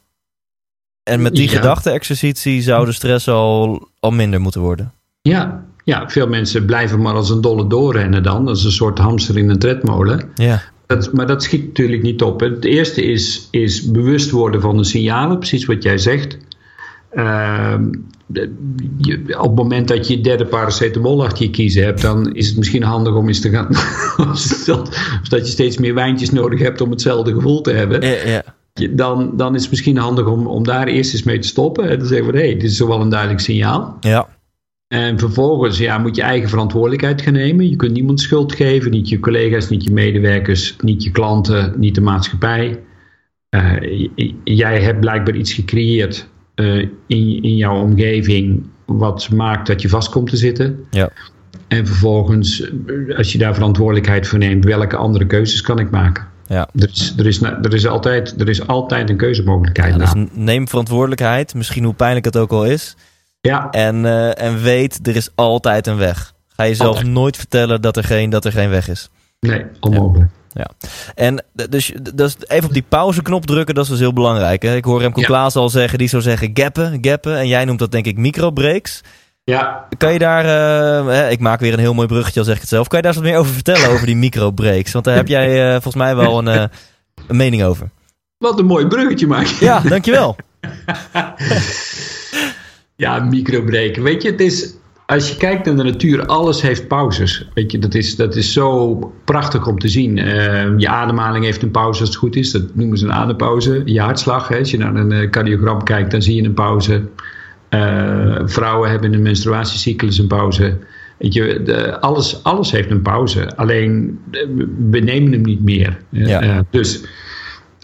En met die ja. gedachte-exercitie zou de stress al, al minder moeten worden. Ja, ja, veel mensen blijven maar als een dolle doorrennen dan. Dat is een soort hamster in een tredmolen. Ja. Dat, maar dat schiet natuurlijk niet op. Het eerste is, is bewust worden van de signalen, precies wat jij zegt. Uh, je, op het moment dat je derde paracetamol achter je kiezen hebt, dan is het misschien handig om eens te gaan. <laughs> dat je steeds meer wijntjes nodig hebt om hetzelfde gevoel te hebben. Ja, ja. Dan, dan is het misschien handig om, om daar eerst eens mee te stoppen. En te zeggen van hé, hey, dit is wel een duidelijk signaal. Ja. En vervolgens ja, moet je eigen verantwoordelijkheid gaan nemen. Je kunt niemand schuld geven, niet je collega's, niet je medewerkers, niet je klanten, niet de maatschappij. Uh, jij hebt blijkbaar iets gecreëerd uh, in, in jouw omgeving wat maakt dat je vast komt te zitten. Ja. En vervolgens, als je daar verantwoordelijkheid voor neemt, welke andere keuzes kan ik maken? Ja. Er, is, er, is, er, is altijd, er is altijd een keuzemogelijkheid. Ja, dus neem verantwoordelijkheid, misschien hoe pijnlijk het ook al is. Ja. En, uh, en weet, er is altijd een weg. Ga jezelf altijd. nooit vertellen dat er, geen, dat er geen weg is. Nee, onmogelijk. Ja. Ja, en dus, dus even op die pauzeknop drukken, dat is dus heel belangrijk. Hè? Ik hoor Remco ja. Klaas al zeggen, die zou zeggen gappen, gappen. En jij noemt dat denk ik microbreaks. Ja, Kan je daar, eh, ik maak weer een heel mooi bruggetje, al zeg ik het zelf. Kan je daar eens wat meer over vertellen, over die microbreaks? Want daar heb jij eh, volgens mij wel een, eh, een mening over. wat een mooi bruggetje maak je. Ja, dankjewel. <laughs> Ja, microbreken. Weet je, het is, als je kijkt naar de natuur, alles heeft pauzes. Weet je, dat is, dat is zo prachtig om te zien. Eh, je ademhaling heeft een pauze als het goed is. Dat noemen ze een adempauze. Je hartslag, hè. als je naar een eh, cardiogram kijkt, dan zie je een pauze. Eh, vrouwen hebben in een menstruatiecyclus een pauze. Weet je, de, alles, alles heeft een pauze. Alleen, eh, we nemen hem niet meer. Ja. Dus...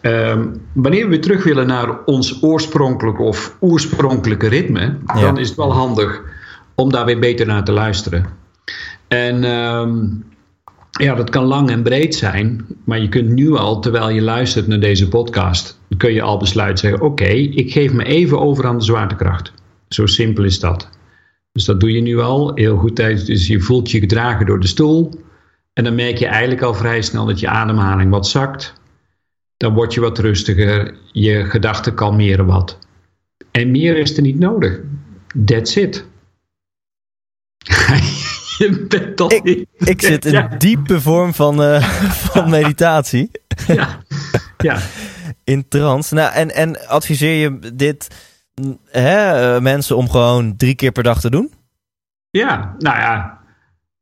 Ehm, wanneer we terug willen naar ons oorspronkelijke of oorspronkelijke ritme, Ja. dan is het wel handig om daar weer beter naar te luisteren. En ehm, ja, dat kan lang en breed zijn, maar je kunt nu al, terwijl je luistert naar deze podcast, kun je al besluiten zeggen: Oké, ik geef me even over aan de zwaartekracht. Zo simpel is dat. Dus dat doe je nu al heel goed. tijdens- Dus je voelt je gedragen door de stoel. En dan merk je eigenlijk al vrij snel dat je ademhaling wat zakt. Dan word je wat rustiger. Je gedachten kalmeren wat. En meer is er niet nodig. That's it. <laughs> je bent toch Ik- niet. Ik zit in Ja. diepe vorm van, eh, van meditatie. Ja. ja. In trance. Nou, en, en adviseer je dit mm, hè, eh, mensen om gewoon drie keer per dag te doen? Ja, nou ja.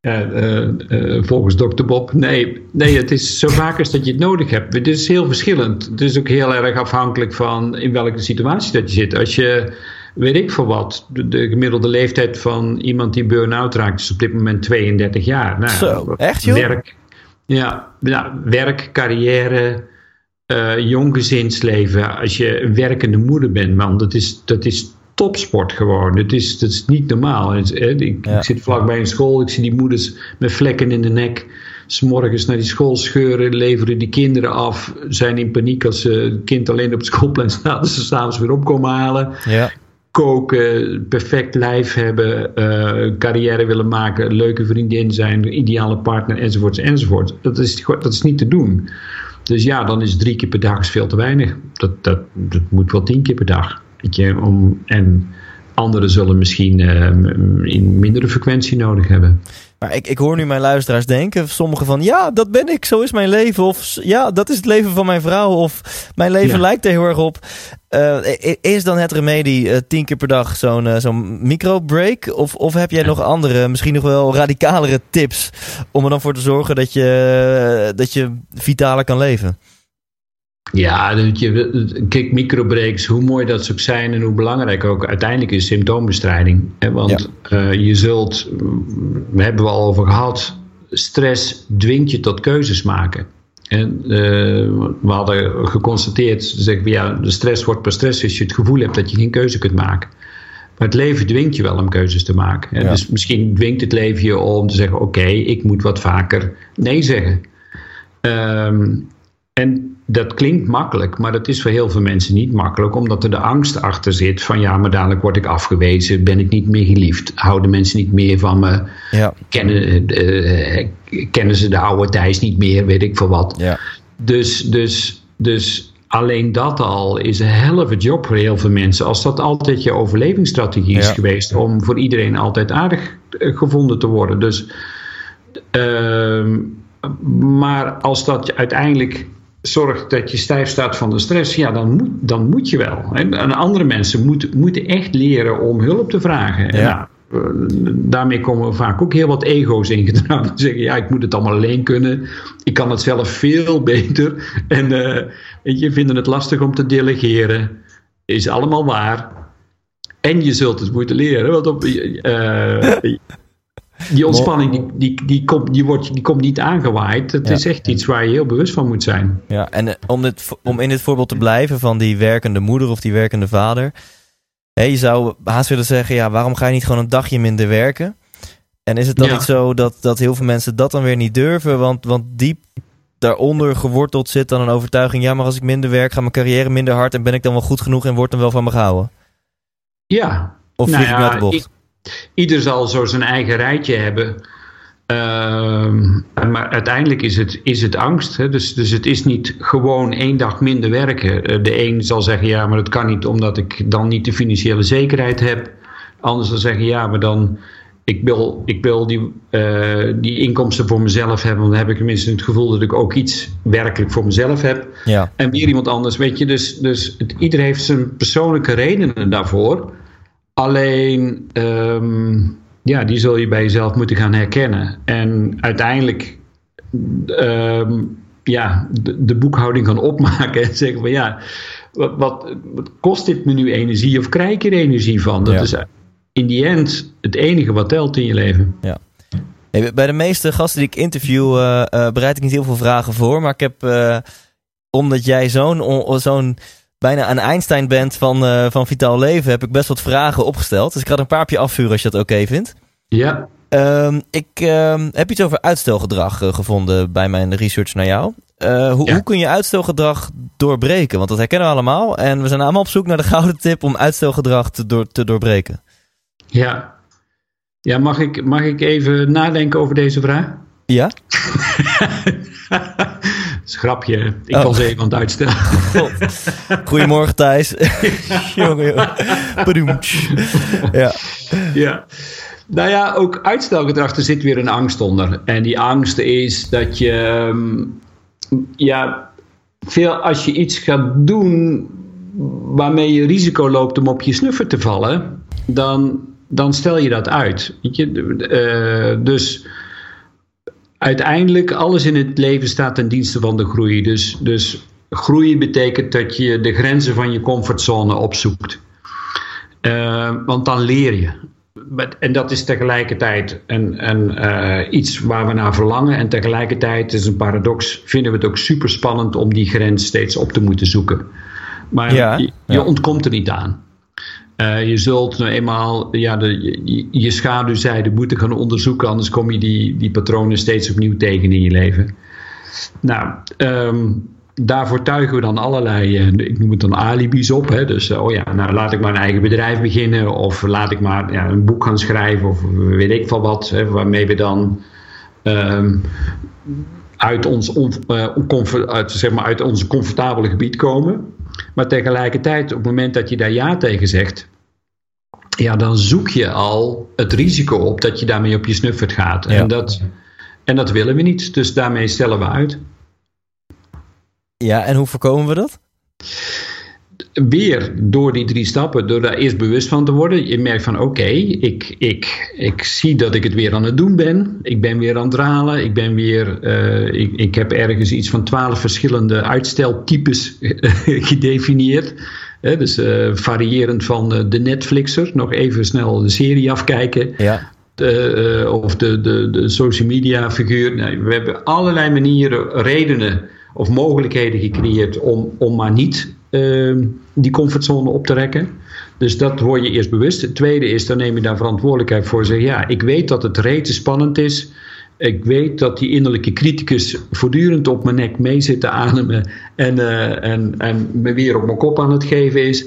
Eh, eh, volgens Dr. Bob. Nee, nee, het is zo vaak als dat je het nodig hebt. Het is heel verschillend. Het is ook heel erg afhankelijk van in welke situatie dat je zit. Als je, weet ik voor wat, de, de gemiddelde leeftijd van iemand die burn-out raakt is op dit moment 32 jaar. Nou, Zo, echt, joh? Werk, ja, nou, werk, carrière, eh, jong gezinsleven. Als je een werkende moeder bent, man, dat is, dat is topsport gewoon. Dat is, dat is niet normaal. Het ik, Ja. ik zit vlakbij een school, ik zie die moeders met vlekken in de nek. S'morgens naar die school scheuren, leveren die kinderen af. Zijn in paniek als ze het kind alleen op het schoolplein <laughs> staat. Dat ze s'avonds weer opkomen halen Ja. koken, perfect lijf hebben, eh, carrière willen maken, leuke vriendin zijn, ideale partner enzovoorts enzovoort. Dat is, dat is niet te doen. Dus ja, dan is drie keer per dag veel te weinig. Dat, dat, dat moet wel tien keer per dag. Je, om, en anderen zullen misschien eh, in mindere frequentie nodig hebben. Maar ik, ik hoor nu mijn luisteraars denken, sommigen van ja, dat ben ik, zo is mijn leven. Of ja, dat is het leven van mijn vrouw. Of mijn leven Ja. lijkt er heel erg op. Eh, is dan het remedie eh, tien keer per dag zo'n eh, zo'n microbreak? Of, of heb jij nog andere, misschien nog wel radicalere tips om er dan voor te zorgen dat je, dat je vitaler kan leven? Ja, kijk, microbreaks, hoe mooi dat ze ook zijn en hoe belangrijk ook uiteindelijk is symptoombestrijding. Hè? Want eh, je zult, we hebben we al over gehad, stress dwingt je tot keuzes maken. En eh, we hadden geconstateerd, zeggen we ja, de stress wordt per stress als je het gevoel hebt dat je geen keuze kunt maken. Maar het leven dwingt je wel om keuzes te maken. hè. Ja. Dus misschien dwingt het leven je om te zeggen: Oké, ik moet wat vaker nee zeggen. Ehm, en dat klinkt makkelijk, maar dat is voor heel veel mensen niet makkelijk, omdat er de angst achter zit van ja, maar dadelijk word ik afgewezen, ben ik niet meer geliefd, houden mensen niet meer van me, Ja, kennen, eh, kennen ze de oude Thijs niet meer, weet ik veel wat. ja. Dus, dus, dus alleen dat al is een helve job voor heel veel mensen. Als dat altijd je overlevingsstrategie is Ja. geweest om voor iedereen altijd aardig eh, gevonden te worden. Dus, ehm, maar als dat je uiteindelijk zorgt dat je stijf staat van de stress, ja, dan moet, dan moet je wel. En, en andere mensen moeten, moeten echt leren om hulp te vragen. En Ja. nou, eh, daarmee komen vaak ook heel wat ego's in gedrag. Die zeggen, ja, ik moet het allemaal alleen kunnen. Ik kan het zelf veel beter. En eh, je, vinden het lastig om te delegeren. Is allemaal waar. En je zult het moeten leren. Want op, eh, die ontspanning die, die, die, komt, die, wordt, die komt niet aangewaaid. Het Ja. is echt iets waar je heel bewust van moet zijn. Ja, en eh, om, dit, om in dit voorbeeld te blijven van die werkende moeder of die werkende vader. Hè, je zou haast willen zeggen, ja, waarom ga je niet gewoon een dagje minder werken? En is het dan Ja. niet zo dat, dat heel veel mensen dat dan weer niet durven? Want, want diep daaronder geworteld zit dan een overtuiging... ja, maar als ik minder werk, gaat mijn carrière minder hard... en ben ik dan wel goed genoeg en wordt dan wel van me gehouden? Ja, Of Nou vlieg ik ja, me uit de bocht? Ieder zal zo zijn eigen rijtje hebben. Ehm, maar uiteindelijk is het, is het angst. Hè? Dus, dus het is niet gewoon één dag minder werken. Eh, De een zal zeggen, ja, maar dat kan niet omdat ik dan niet de financiële zekerheid heb. Anders dan zeggen, ja, maar dan ik wil, ik wil die, uh, die inkomsten voor mezelf hebben. Want dan heb ik tenminste het gevoel dat ik ook iets werkelijk voor mezelf heb. Ja. En weer iemand anders, weet je. Dus, dus het, ieder heeft zijn persoonlijke redenen daarvoor. Alleen, um, ja, die zul je bij jezelf moeten gaan herkennen. En uiteindelijk, um, ja, de, de, boekhouding gaan opmaken en zeggen van ja. Wat, wat, wat, kost dit me nu energie of krijg ik er energie van? Dat Ja. is in die end het enige wat telt in je leven. Ja. Bij de meeste gasten die ik interview uh, uh, bereid ik niet heel veel vragen voor. Maar ik heb, uh, omdat jij zo'n zo'n bijna een Einstein bent van, uh, van Vitaal Leven, heb ik best wat vragen opgesteld. Dus ik ga er een paar op je afvuren als je dat oké okay vindt. Ja. Um, ik um, heb iets over uitstelgedrag uh, gevonden bij mijn research naar jou. Uh, hoe, Ja. hoe kun je uitstelgedrag doorbreken? Want dat herkennen we allemaal. En we zijn allemaal op zoek naar de <laughs> gouden tip om uitstelgedrag te, door, te doorbreken. Ja. Ja, mag ik, mag ik even nadenken over deze vraag? Ja? <laughs> <laughs> Grapje. Ik Oh. was even aan het uitstellen. God. Goedemorgen Thijs. <laughs> jongen, jongen. Bedoemtsch. Ja. ja. Nou ja, ook uitstelgedrag, er zit weer een angst onder. En die angst is dat je, ehm, ja, veel als je iets gaat doen waarmee je risico loopt om op je snuffer te vallen, dan, dan stel je dat uit. Weet je? Uh, dus uiteindelijk, alles in het leven staat ten dienste van de groei. Dus, dus groei betekent dat je de grenzen van je comfortzone opzoekt. Uh, want dan leer je. En dat is tegelijkertijd een, een, uh, iets waar we naar verlangen. En tegelijkertijd is een paradox. Vinden we het ook super spannend om die grens steeds op te moeten zoeken. Maar Ja, je, ja. je ontkomt er niet aan. Uh, je zult nou eenmaal ja, de, je, je schaduwzijde moeten gaan onderzoeken. Anders kom je die, die patronen steeds opnieuw tegen in je leven. Nou, um, daarvoor tuigen we dan allerlei, uh, ik noem het dan alibis op. Hè? Dus uh, oh ja, nou laat ik maar een eigen bedrijf beginnen. Of laat ik maar ja, een boek gaan schrijven. Of weet ik van wat. Hè, waarmee we dan um, uit, ons uit, zeg maar, uit ons comfortabele gebied komen. Maar tegelijkertijd, op het moment dat je daar ja tegen zegt. Ja, dan zoek je al het risico op dat je daarmee op je snuffert gaat. Ja. En, dat, en dat willen we niet. Dus daarmee stellen we uit. Ja, en hoe voorkomen we dat? Weer door die drie stappen, door daar eerst bewust van te worden. Je merkt van oké, okay, ik, ik, ik zie dat ik het weer aan het doen ben. Ik ben weer aan het dralen. Ik ben weer, uh, ik, ik heb ergens iets van twaalf verschillende uitsteltypes <laughs> gedefinieerd. He, dus uh, variërend van uh, de Netflixer, nog even snel de serie afkijken. Ja. Uh, of de, de, de social media figuur. Nee, we hebben allerlei manieren, redenen of mogelijkheden gecreëerd om, om maar niet uh, die comfortzone op te rekken. Dus dat word je eerst bewust. Het tweede is, dan neem je daar verantwoordelijkheid voor. Zeg, ja, ik weet dat het rete spannend is. Ik weet dat die innerlijke criticus voortdurend op mijn nek mee zit te ademen en, uh, en, en me weer op mijn kop aan het geven is.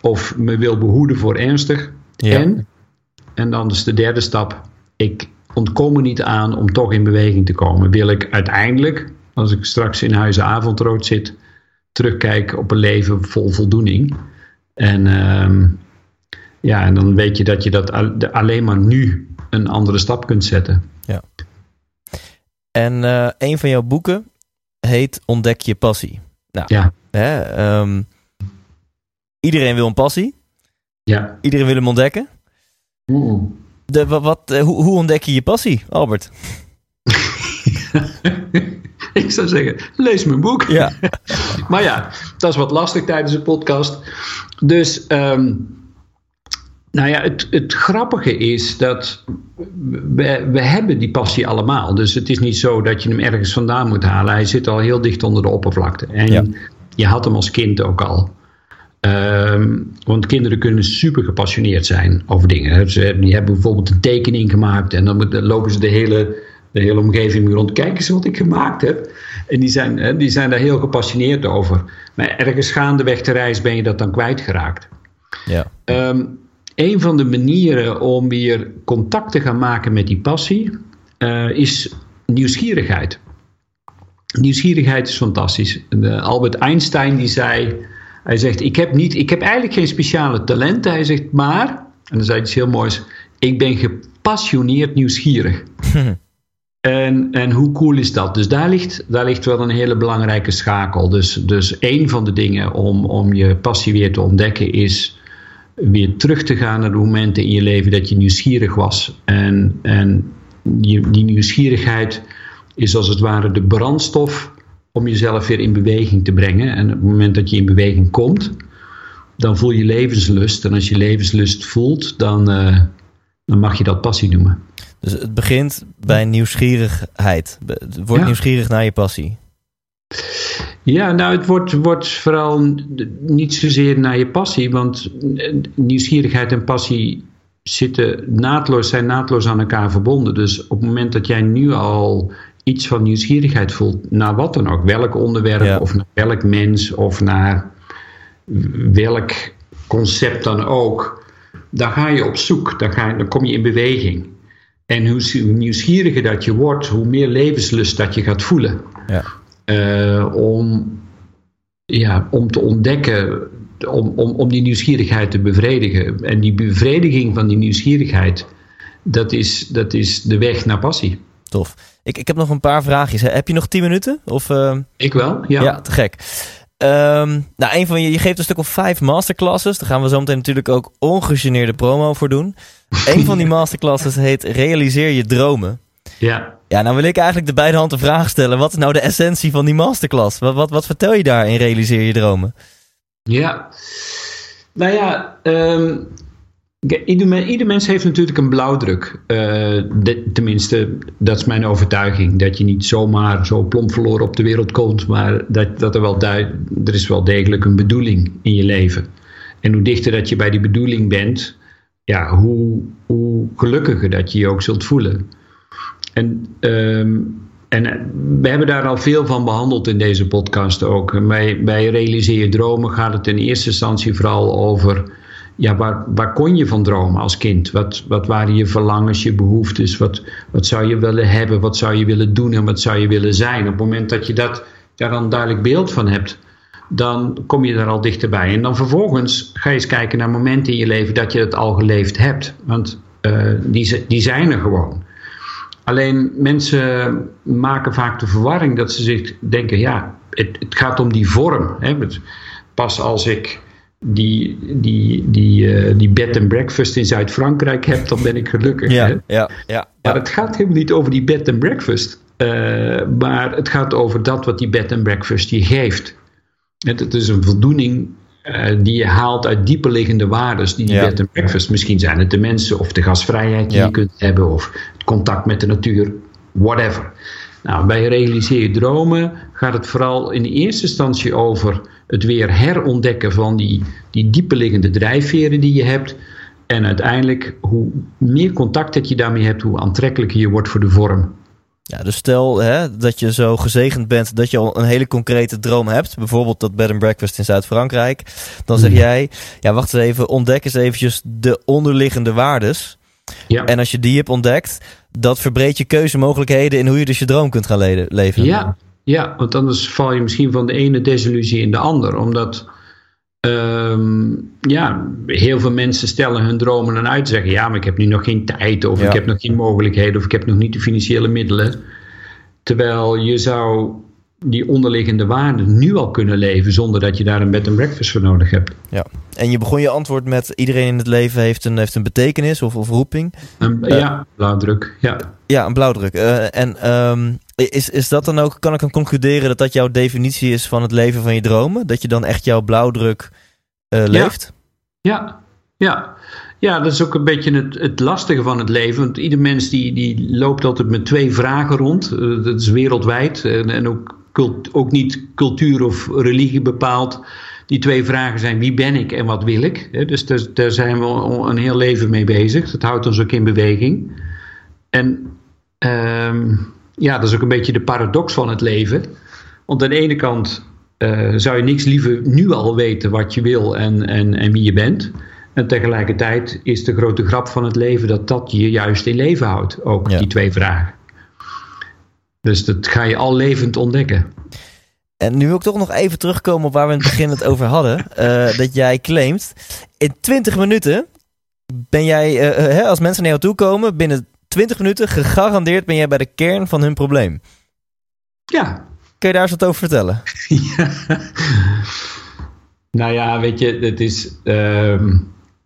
Of me wil behoeden voor ernstig. Ja. En, en dan is de derde stap. Ik ontkom er niet aan om toch in beweging te komen. Wil ik uiteindelijk, als ik straks in huizen avondrood zit, terugkijken op een leven vol voldoening. En, uh, ja, en dan weet je dat je dat alleen maar nu een andere stap kunt zetten. Ja. En uh, een van jouw boeken heet Ontdek je passie. Nou, ja. Hè, um, iedereen wil een passie. Ja. Iedereen wil hem ontdekken. Oeh. De, wat, wat, uh, hoe, hoe ontdek je je passie, Albert? <laughs> <laughs> ik zou zeggen, lees mijn boek. Ja. <laughs> maar ja, dat is wat lastig tijdens de podcast. Dus, um, nou ja, het, het, grappige is dat we, we hebben die passie allemaal. Dus het is niet zo dat je hem ergens vandaan moet halen. Hij zit al heel dicht onder de oppervlakte. En ja. je had hem als kind ook al. Um, want kinderen kunnen super gepassioneerd zijn over dingen. Ze, die hebben bijvoorbeeld een tekening gemaakt en dan lopen ze de hele, de hele omgeving rond. Kijk eens wat ik gemaakt heb. En die zijn, die zijn daar heel gepassioneerd over. Maar ergens gaandeweg de reis ben je dat dan kwijtgeraakt. Ja. Um, een van de manieren om weer contact te gaan maken met die passie uh, is nieuwsgierigheid. Nieuwsgierigheid is fantastisch. De Albert Einstein die zei, hij zegt, ik heb, niet, ik heb eigenlijk geen speciale talenten. Hij zegt, maar En dan zei hij iets heel moois. Ik ben gepassioneerd nieuwsgierig. <laughs> En, en hoe cool is dat? Dus daar ligt, daar ligt wel een hele belangrijke schakel. Dus, dus een van de dingen om, om je passie weer te ontdekken is weer terug te gaan naar de momenten in je leven dat je nieuwsgierig was. En, en die, die nieuwsgierigheid is als het ware de brandstof om jezelf weer in beweging te brengen. En op het moment dat je in beweging komt, dan voel je levenslust. En als je levenslust voelt, dan, uh, dan mag je dat passie noemen. Dus het begint bij nieuwsgierigheid. Word ja. nieuwsgierig naar je passie. Ja, nou, het wordt, wordt vooral niet zozeer naar je passie, want nieuwsgierigheid en passie zitten naadloos, zijn naadloos aan elkaar verbonden. Dus op het moment dat jij nu al iets van nieuwsgierigheid voelt, naar wat dan ook, welk onderwerp ja. of naar welk mens of naar welk concept dan ook, dan ga je op zoek, dan, ga je, dan kom je in beweging. En hoe nieuwsgieriger dat je wordt, hoe meer levenslust dat je gaat voelen. Ja. Uh, om, ja, om te ontdekken, om, om, om die nieuwsgierigheid te bevredigen. En die bevrediging van die nieuwsgierigheid, dat is, dat is de weg naar passie. Tof. Ik, ik heb nog een paar vraagjes. Heb je nog tien minuten? Of, uh... Ik wel, ja. Ja, te gek. Um, nou, een van je, je geeft een stuk of vijf masterclasses. Daar gaan we zo meteen natuurlijk ook ongegeneerde promo voor doen. een van die <laughs> masterclasses heet Realiseer je dromen. Ja. Ja, nou wil ik eigenlijk de beide handen vraag stellen. Wat is nou de essentie van die masterclass? Wat, wat, wat vertel je daar in Realiseer je dromen? Ja, nou ja, um, ieder, ieder, mens heeft natuurlijk een blauwdruk. Uh, tenminste, dat is mijn overtuiging. Dat je niet zomaar zo plomp verloren op de wereld komt, maar dat, dat er wel er is wel degelijk een bedoeling in je leven. En hoe dichter dat je bij die bedoeling bent, ja, hoe, hoe gelukkiger dat je je ook zult voelen. En, um, en we hebben daar al veel van behandeld in deze podcast ook. Bij, bij Realiseer je Dromen gaat het in eerste instantie vooral over ja, waar, kon je van dromen als kind? Wat, wat waren je verlangens, je behoeftes? Wat, wat zou je willen hebben? Wat zou je willen doen en wat zou je willen zijn? Op het moment dat je dat, daar dan duidelijk beeld van hebt, dan kom je daar al dichterbij. En dan vervolgens ga je eens kijken naar momenten in je leven dat je het al geleefd hebt. Want uh, die, die zijn er gewoon. Alleen mensen maken vaak de verwarring dat ze zich denken: ja, het, het gaat om die vorm. Hè? Pas als ik die, die, die, uh, die bed and breakfast in Zuid-Frankrijk heb, dan ben ik gelukkig. Ja, hè? ja, ja, Maar het gaat helemaal niet over die bed and breakfast. Uh, maar het gaat over dat wat die bed and breakfast je geeft. Het, het is een voldoening uh, die je haalt uit dieper liggende waarden die die Ja. bed and breakfast. Misschien zijn het de mensen of de gasvrijheid die Ja. je kunt hebben of het contact met de natuur, whatever. Nou, bij Realiseer je Dromen gaat het vooral in eerste instantie over het weer herontdekken van die, die dieper liggende drijfveren die je hebt. En uiteindelijk, hoe meer contact dat je daarmee hebt, hoe aantrekkelijker je wordt voor de vorm. Ja, dus stel hè, dat je zo gezegend bent dat je al een hele concrete droom hebt. Bijvoorbeeld dat bed and breakfast in Zuid-Frankrijk. Dan zeg Mhm. jij, ja wacht eens even, ontdek eens eventjes de onderliggende waardes. Ja. En als je die hebt ontdekt, dat verbreedt je keuzemogelijkheden in hoe je dus je droom kunt gaan leven. Ja, ja, want anders val je misschien van de ene desillusie in de ander. Omdat ehm, ja, heel veel mensen stellen hun dromen dan uit. Zeggen ja, maar ik heb nu nog geen tijd. Of Ja. ik heb nog geen mogelijkheden. Of ik heb nog niet de financiële middelen. Terwijl je zou die onderliggende waarden nu al kunnen leven. Zonder dat je daar een bed and breakfast voor nodig hebt. En je begon je antwoord met iedereen in het leven heeft een, heeft een betekenis of, of roeping. Een- Eh. ja, blauwdruk. Ja. Ja, een blauwdruk. Eh, en ehm, is, is dat dan ook, kan ik dan concluderen dat dat jouw definitie is van het leven van je dromen? Dat je dan echt jouw blauwdruk eh, leeft? Ja, ja. Ja, dat is ook een beetje het, het lastige van het leven. Want ieder mens die, die loopt altijd met twee vragen rond. Eh, dat is wereldwijd. En, en ook, cult, ook niet cultuur of religie bepaald. Die twee vragen zijn wie ben ik en wat wil ik. Dus daar, daar zijn we een heel leven mee bezig. Dat houdt ons ook in beweging. En ehm, ja, dat is ook een beetje de paradox van het leven. Want aan de ene kant eh, zou je niks liever nu al weten wat je wil en, en, en wie je bent. En tegelijkertijd is de grote grap van het leven dat dat je juist in leven houdt. Ook Ja. die twee vragen. Dus dat ga je al levend ontdekken. En nu wil ik toch nog even terugkomen op waar we in het begin het over hadden. <laughs> Eh, dat jij claimt, in 20 minuten Ben jij, eh, hè, als mensen naar jou toe komen, binnen 20 minuten gegarandeerd ben jij bij de kern van hun probleem. Ja. Kun je daar eens wat over vertellen? <laughs> ja. Nou ja, weet je, het is, ehm,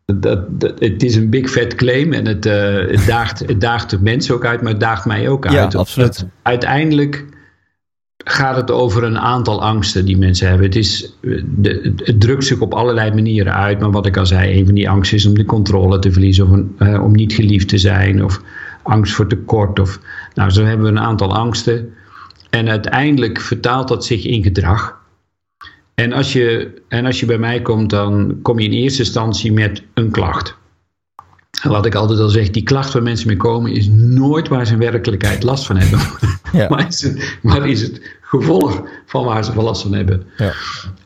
dat, dat, het is een big fat claim en het, uh, het, daagt, het daagt de mensen ook uit, maar het daagt mij ook uit. Ja, absoluut. uiteindelijk gaat het over een aantal angsten die mensen hebben. Het, is, de, het drukt zich op allerlei manieren uit, maar wat ik al zei, een van die angsten is om de controle te verliezen of een, uh, om niet geliefd te zijn of angst voor tekort. Of, nou, zo hebben we een aantal angsten. En uiteindelijk vertaalt dat zich in gedrag. En als, je, en als je bij mij komt, dan kom je in eerste instantie met een klacht. En wat ik altijd al zeg, die klacht waar mensen mee komen is nooit waar ze in werkelijkheid last van hebben. <laughs> Ja. maar, is het, maar is het gevolg van waar ze van last van hebben. Ja.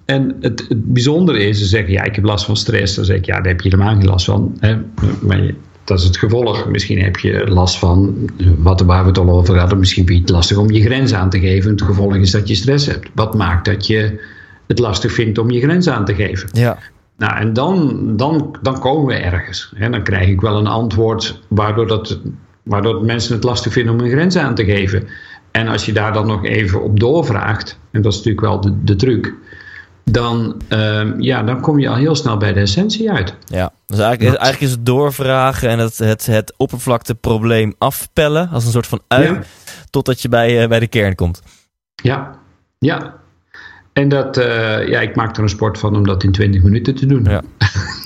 En het, het bijzondere is, ze zeggen ja, ik heb last van stress. Dan zeg ik ja, daar heb je helemaal geen last van. Hè? Maar dat is het gevolg. Misschien heb je last van, wat, waar we het al over hadden, misschien vind je het lastig om je grens aan te geven. Het gevolg is dat je stress hebt. Wat maakt dat je het lastig vindt om je grens aan te geven? Ja. Nou, en dan, dan, dan komen we ergens. Hè? Dan krijg ik wel een antwoord waardoor, dat, waardoor mensen het lastig vinden om een grens aan te geven. En als je daar dan nog even op doorvraagt, en dat is natuurlijk wel de, de truc, dan, uh, ja, dan kom je al heel snel bij de essentie uit. Ja, dus eigenlijk, is, eigenlijk is het doorvragen en het, het, het oppervlakteprobleem afpellen als een soort van ui, ja. totdat je bij, uh, bij de kern komt. Ja, ja. En dat, uh, ja, ik maak er een sport van om dat in 20 minuten te doen. Ja.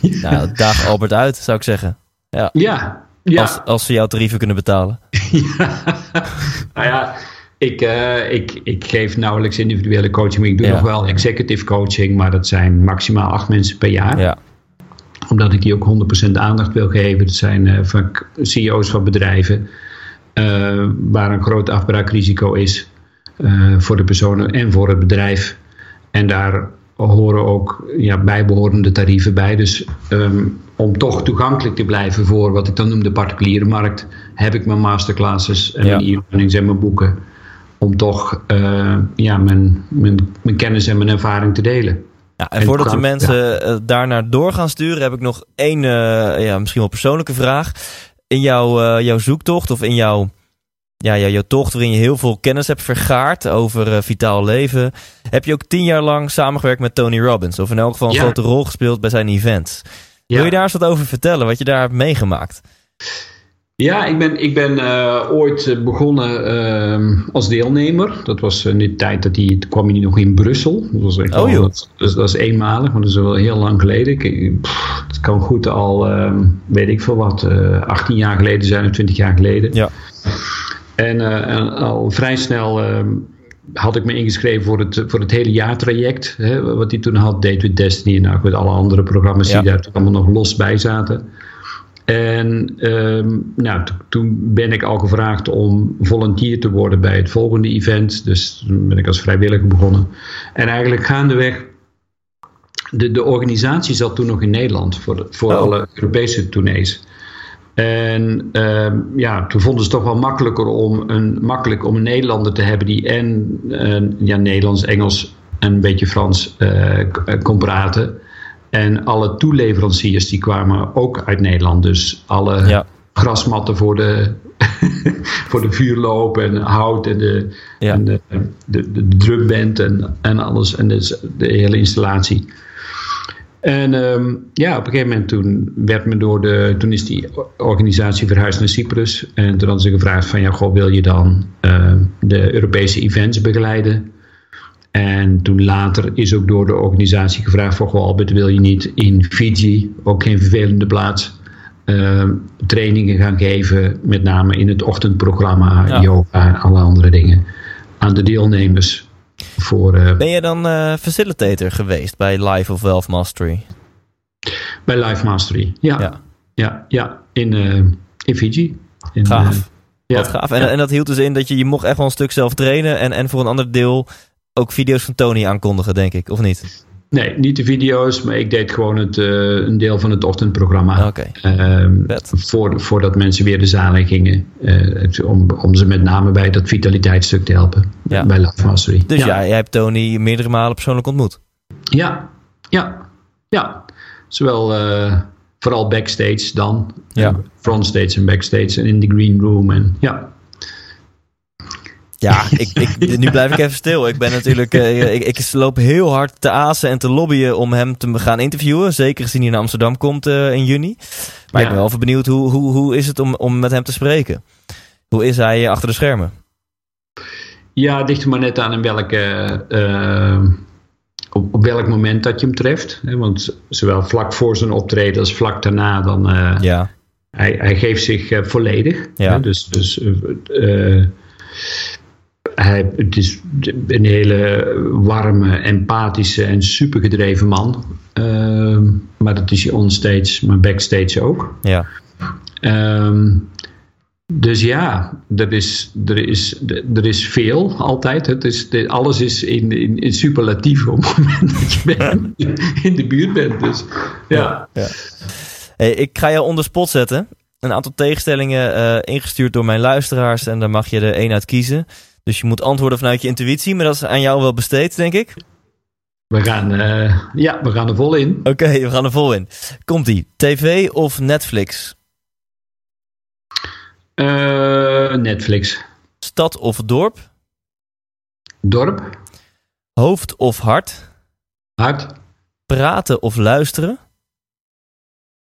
<laughs> nou, daag Albert uit, zou ik zeggen. Ja, ja. ja. Als, als ze jouw tarieven kunnen betalen. <laughs> ja. nou ja, ik, uh, ik, ik geef nauwelijks individuele coaching. Ik doe ja. nog wel executive coaching, maar dat zijn maximaal acht mensen per jaar. Ja. Omdat ik die ook 100% aandacht wil geven. Dat zijn uh, van CEO's van bedrijven. Uh, waar een groot afbraakrisico is. voor de personen en voor het bedrijf. En daar horen ook ja, bijbehorende tarieven bij. Dus um, om toch toegankelijk te blijven voor wat ik dan noem de particuliere markt, heb ik mijn masterclasses en ja. mijn e-learnings en mijn boeken. Om toch uh, ja, mijn, mijn, mijn, kennis en mijn ervaring te delen. Ja, en, en voordat de mensen ja. daarnaar door gaan sturen, heb ik nog één, uh, ja, misschien wel persoonlijke vraag. In jouw, jouw zoektocht of in jouw ja, ja, jouw tocht waarin je heel veel kennis hebt vergaard over vitaal leven. Heb je ook tien jaar lang samengewerkt met Tony Robbins? Of in elk geval een ja. grote rol gespeeld bij zijn events? Wil je daar eens wat over vertellen, wat je daar hebt meegemaakt? Ja, ik ben, ik ben uh, ooit begonnen uh, als deelnemer. Dat was in de tijd dat hij, kwam hij nog in Brussel. Dat was echt oh, al, dat, dat, dat, is eenmalig, maar dat is wel heel lang geleden. Ik, pff, het kan goed al, weet ik veel wat, 18 jaar geleden zijn of 20 jaar geleden. Ja. En, en, al vrij snel uh, had ik me ingeschreven voor het, voor het hele jaartraject. Hè, wat hij toen had, Date with Destiny. Nou, met alle andere programma's ja. die daar allemaal nog los bij zaten. En um, nou, toen ben ik al gevraagd om volunteer te worden bij het volgende event. Dus toen ben ik als vrijwilliger begonnen. En eigenlijk gaandeweg. De, de organisatie zat toen nog in Nederland voor, de, voor oh. alle Europese tournees. En uh, ja, toen vonden ze het toch wel makkelijker om een, makkelijk om een Nederlander te hebben die en uh, ja, Nederlands, Engels en een beetje Frans uh, kon praten. En alle toeleveranciers die kwamen ook uit Nederland. Dus alle ja. grasmatten voor de, <laughs> voor de vuurloop en hout en de, ja. en de, de, de, de drumband en, en alles en de, de hele installatie. En um, ja, op een gegeven moment toen werd me door de, toen is die organisatie verhuisd naar Cyprus. En toen hadden ze gevraagd van ja, goh, wil je dan uh, de Europese events begeleiden? En toen later is ook door de organisatie gevraagd van goh, Albert, wil je niet in Fiji, ook geen vervelende plaats, uh, trainingen gaan geven, met name in het ochtendprogramma, ja. yoga en alle andere dingen, aan de deelnemers. Voor, uh, ben je dan uh, facilitator geweest bij Life of Wealth Mastery? Bij Life Mastery, ja. Ja, ja, ja in, in Fiji. In, gaaf. ja, Wat gaaf. En, ja. en dat hield dus in dat je, je mocht echt wel een stuk zelf trainen en, en voor een ander deel ook video's van Tony aankondigen, denk ik, of niet? Nee, niet de video's, maar ik deed gewoon het, uh, een deel van het ochtendprogramma. Okay. Uh, voor, voordat mensen weer de zaal in gingen. Uh, om, om ze met name bij dat vitaliteitsstuk te helpen. Ja. Bij Life Mastery. Dus ja. ja, jij hebt Tony meerdere malen persoonlijk ontmoet? Ja, ja, ja. Zowel vooral backstage dan. Ja. Eh, Frontstage en backstage en in de green room. En, ja. Ja, ik, ik, nu blijf ik even stil. Ik ben natuurlijk, eh, ik, ik loop heel hard te azen en te lobbyen om hem te gaan interviewen. Zeker gezien hij naar Amsterdam komt eh, in juni. Maar ik ben wel even benieuwd, hoe, hoe, hoe is het om, om met hem te spreken? Hoe is hij eh, achter de schermen? Ja, het ligt er maar net aan in welke, op, op welk moment dat je hem treft. Want zowel vlak voor zijn optreden als vlak daarna, dan, Ja, hij, hij geeft zich volledig. Ja. Dus, dus hij, het is een hele warme, empathische en supergedreven man. Ehm, maar dat is hij onstage, maar backstage ook. ja, Ehm, dus ja, er is, er, is, er is veel altijd. Het is, alles is in, in, in superlatief op het moment dat je <laughs> in de buurt bent. Dus ja. Hey, ik ga jou onder spot zetten. Een aantal tegenstellingen eh, ingestuurd door mijn luisteraars. En daar mag je er één uit kiezen. Dus je moet antwoorden vanuit je intuïtie. Maar dat is aan jou wel besteed, denk ik. We, gaan, eh, ja, we gaan er vol in. Oké, we gaan er vol in. Komt-ie. TV of Netflix? Eh, Netflix. Stad of dorp? Dorp. Hoofd of hart? Hart. Praten of luisteren?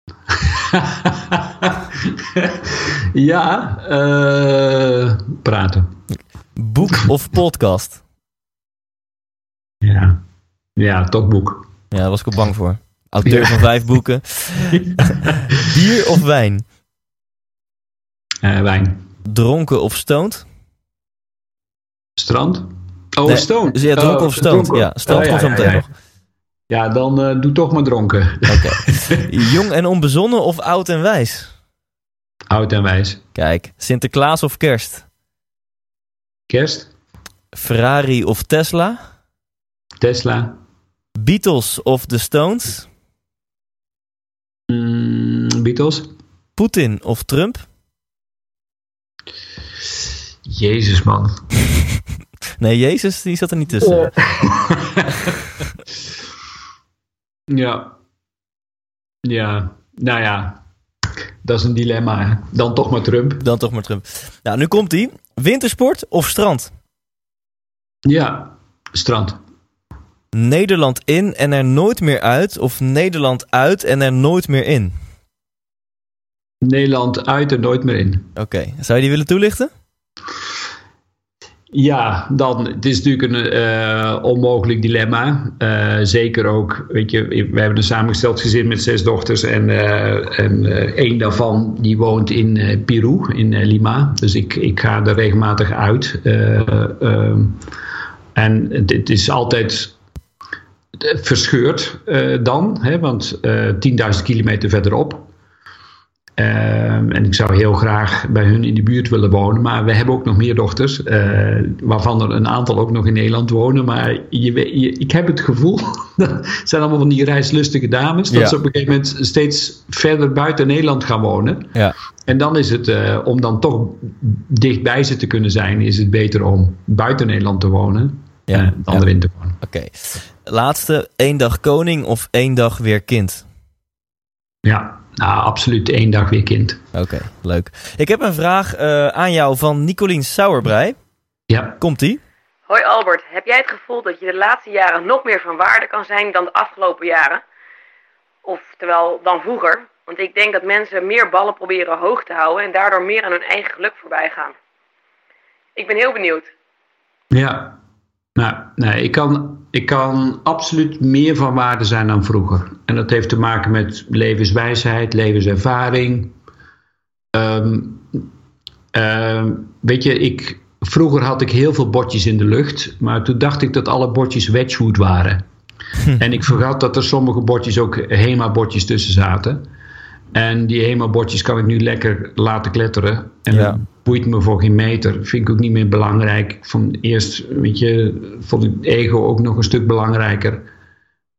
<laughs> ja, eh, praten. Boek of podcast? Ja. ja, toch boek. Ja, daar was ik ook bang voor. Auteur Ja. van vijf boeken. <laughs> Bier of wijn? Eh, wijn. Dronken of stoned? Strand. Oh, Nee, stone. Dus ja, dronken Oh, of stoned. dronken. Ja, stoned Oh, komt zo meteen ja. nog. Ja, dan eh, doe toch maar dronken. <laughs> Jong en onbezonnen of oud en wijs? Oud en wijs. Kijk, Sinterklaas of kerst? Kerst. Ferrari of Tesla? Tesla. Beatles of The Stones? Mm, Beatles. Poetin of Trump? Jezus, man. <laughs> Nee, Jezus, die zat er niet tussen. <laughs> Ja. Ja. Nou ja. Dat is een dilemma. hè. Dan toch maar Trump. Dan toch maar Trump. Nou, nu komt hij. Wintersport of strand? Ja. Strand. Nederland in en er nooit meer uit of Nederland uit en er nooit meer in? Nederland uit er nooit meer in. Oké, zou je die willen toelichten? Ja, dan, het is natuurlijk een eh, onmogelijk dilemma. Eh, zeker ook, weet je, we hebben een samengesteld gezin met zes dochters. En, eh, en één daarvan die woont in Peru, in Lima. Dus ik, ik ga er regelmatig uit. Eh, ehm, en het is altijd verscheurd dan, hè, want eh 10.000 kilometer verderop. Ehm, en ik zou heel graag bij hun in de buurt willen wonen. Maar we hebben ook nog meer dochters. eh, waarvan er een aantal ook nog in Nederland wonen. Maar je, ik heb het gevoel. <laughs> dat zijn allemaal van die reislustige dames. Dat Ja. ze op een gegeven moment steeds verder buiten Nederland gaan wonen. Ja. En dan is het, eh, om dan toch dichtbij ze te kunnen zijn. Is het beter om buiten Nederland te wonen. Ja, eh, dan erin te wonen. Oké. Laatste, één dag koning of één dag weer kind? Ja, nou, absoluut één dag weer kind. Oké, leuk. Ik heb een vraag eh, aan jou van Nicolien Sauerbrei. Ja. Komt-ie? Hoi Albert, heb jij het gevoel dat je de laatste jaren nog meer van waarde kan zijn dan de afgelopen jaren? Oftewel dan vroeger? Want ik denk dat mensen meer ballen proberen hoog te houden en daardoor meer aan hun eigen geluk voorbij gaan. Ik ben heel benieuwd. Ja, nou, nee, ik, kan, ik kan absoluut meer van waarde zijn dan vroeger. En dat heeft te maken met levenswijsheid, levenservaring. Ehm, ehm, weet je, ik, vroeger had ik heel veel bordjes in de lucht, maar toen dacht ik dat alle bordjes Wedgwood waren. En ik vergat dat er sommige bordjes ook HEMA-bordjes tussen zaten. En die HEMA-bordjes kan ik nu lekker laten kletteren. En Ja. Boeit me voor geen meter. Vind ik ook niet meer belangrijk. Van eerst, weet je, vond ik ego ook nog een stuk belangrijker.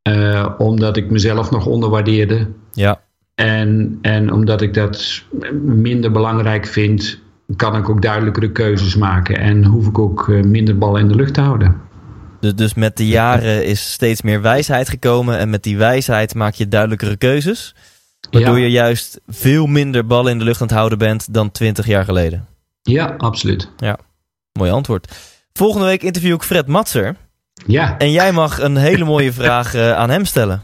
Eh, omdat ik mezelf nog onderwaardeerde. Ja. En, en omdat ik dat minder belangrijk vind, kan ik ook duidelijkere keuzes maken. En hoef ik ook eh, minder ballen in de lucht te houden. Dus, dus met de jaren is steeds meer wijsheid gekomen en met die wijsheid maak je duidelijkere keuzes. Waardoor Ja. je juist veel minder ballen in de lucht aan het houden bent dan 20 jaar geleden. Ja, absoluut. Mooi antwoord. Volgende week interview ik Fred Matser. Ja, En jij mag een hele mooie <laughs> vraag eh, aan hem stellen.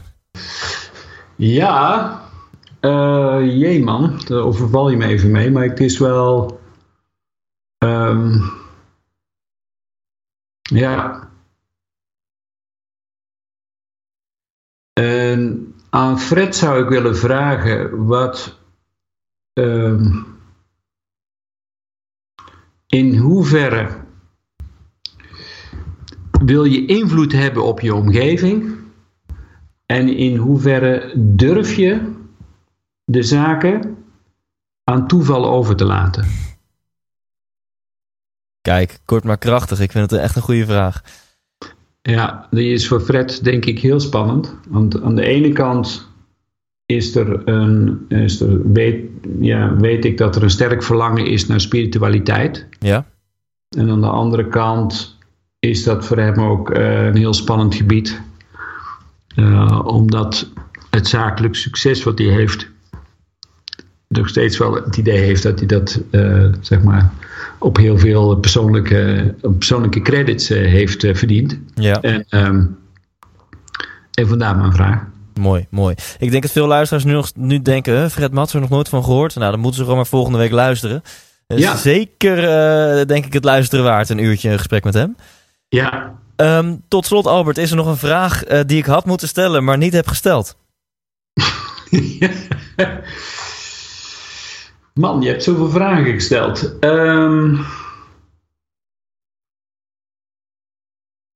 ja. eh jee man, daar overval je me even mee, maar het is wel... ehm, ja. En aan Fred zou ik willen vragen wat... ehm, in hoeverre wil je invloed hebben op je omgeving? En in hoeverre durf je de zaken aan toeval over te laten? Kijk, kort maar krachtig. Ik vind het echt een goede vraag. Ja, die is voor Fred denk ik heel spannend. Want aan de ene kant is er een, is er, weet, ja, weet ik dat er een sterk verlangen is naar spiritualiteit. Ja? En aan de andere kant is dat voor hem ook eh, een heel spannend gebied. Eh, omdat het zakelijk succes wat hij heeft, nog steeds wel het idee heeft dat hij dat eh, zeg maar op heel veel persoonlijke, persoonlijke credits heeft verdiend. Ja, En, ehm, en vandaar mijn vraag. Mooi, mooi. Ik denk dat veel luisteraars nu, nog, nu denken, "Huh, Fred Matser nog nooit van gehoord. Nou, dan moeten ze gewoon maar volgende week luisteren. Dus Ja. Zeker, eh, denk ik, het luisteren waard. Een uurtje een gesprek met hem. Ja, Ehm, tot slot, Albert, is er nog een vraag eh, die ik had moeten stellen, maar niet heb gesteld. <laughs> Man, je hebt zoveel vragen gesteld. Ehm,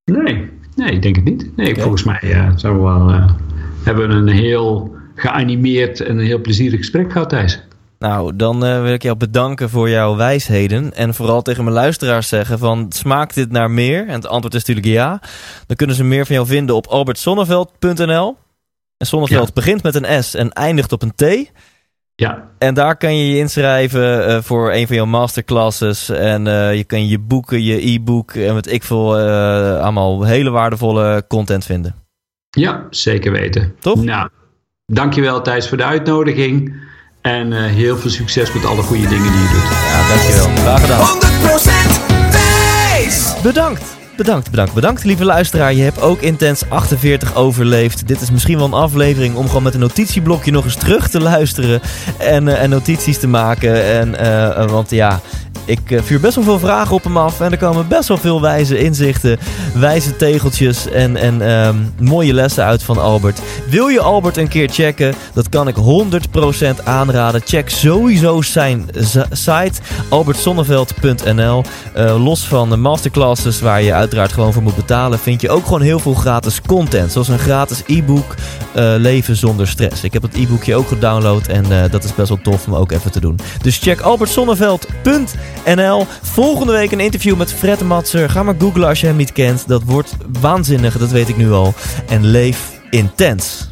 nee, nee, ik denk het niet. Nee, volgens mij ja, zijn we wel, eh, hebben een heel geanimeerd en een heel plezierig gesprek gehad, Thijs. Nou, dan eh, wil ik jou bedanken voor jouw wijsheden. En vooral tegen mijn luisteraars zeggen van, smaakt dit naar meer? En het antwoord is natuurlijk ja. Dan kunnen ze meer van jou vinden op albertsonneveld.nl. En Sonneveld Ja. begint met een S en eindigt op een T. Ja, En daar kan je je inschrijven eh, voor een van jouw masterclasses. En eh, je kan je boeken, je e-book en wat ik veel allemaal hele waardevolle content vinden. Ja, zeker weten. Toch? Nou, dankjewel Thijs voor de uitnodiging. En eh, heel veel succes met alle goede dingen die je doet. Ja, dankjewel. Graag gedaan. 100% Thijs! Bedankt. Bedankt, bedankt, bedankt, lieve luisteraar. Je hebt ook Intens 48 overleefd. Dit is misschien wel een aflevering om gewoon met een notitieblokje nog eens terug te luisteren. En, eh, en notities te maken. En, eh, eh, want ja, ik vuur best wel veel vragen op hem af. En er komen best wel veel wijze inzichten, wijze tegeltjes en, en ehm, mooie lessen uit van Albert. Wil je Albert een keer checken? Dat kan ik 100% aanraden. Check sowieso zijn site albertsonneveld.nl. Eh, los van de masterclasses waar je uiteraard gewoon voor moet betalen, vind je ook gewoon heel veel gratis content. Zoals een gratis e-book eh, Leven zonder stress. Ik heb het e-boekje ook gedownload en eh, dat is best wel tof om ook even te doen. Dus check albertsonneveld.nl. Volgende week een interview met Fred Matser. Ga maar googlen als je hem niet kent. Dat wordt waanzinnig, dat weet ik nu al. En leef intens.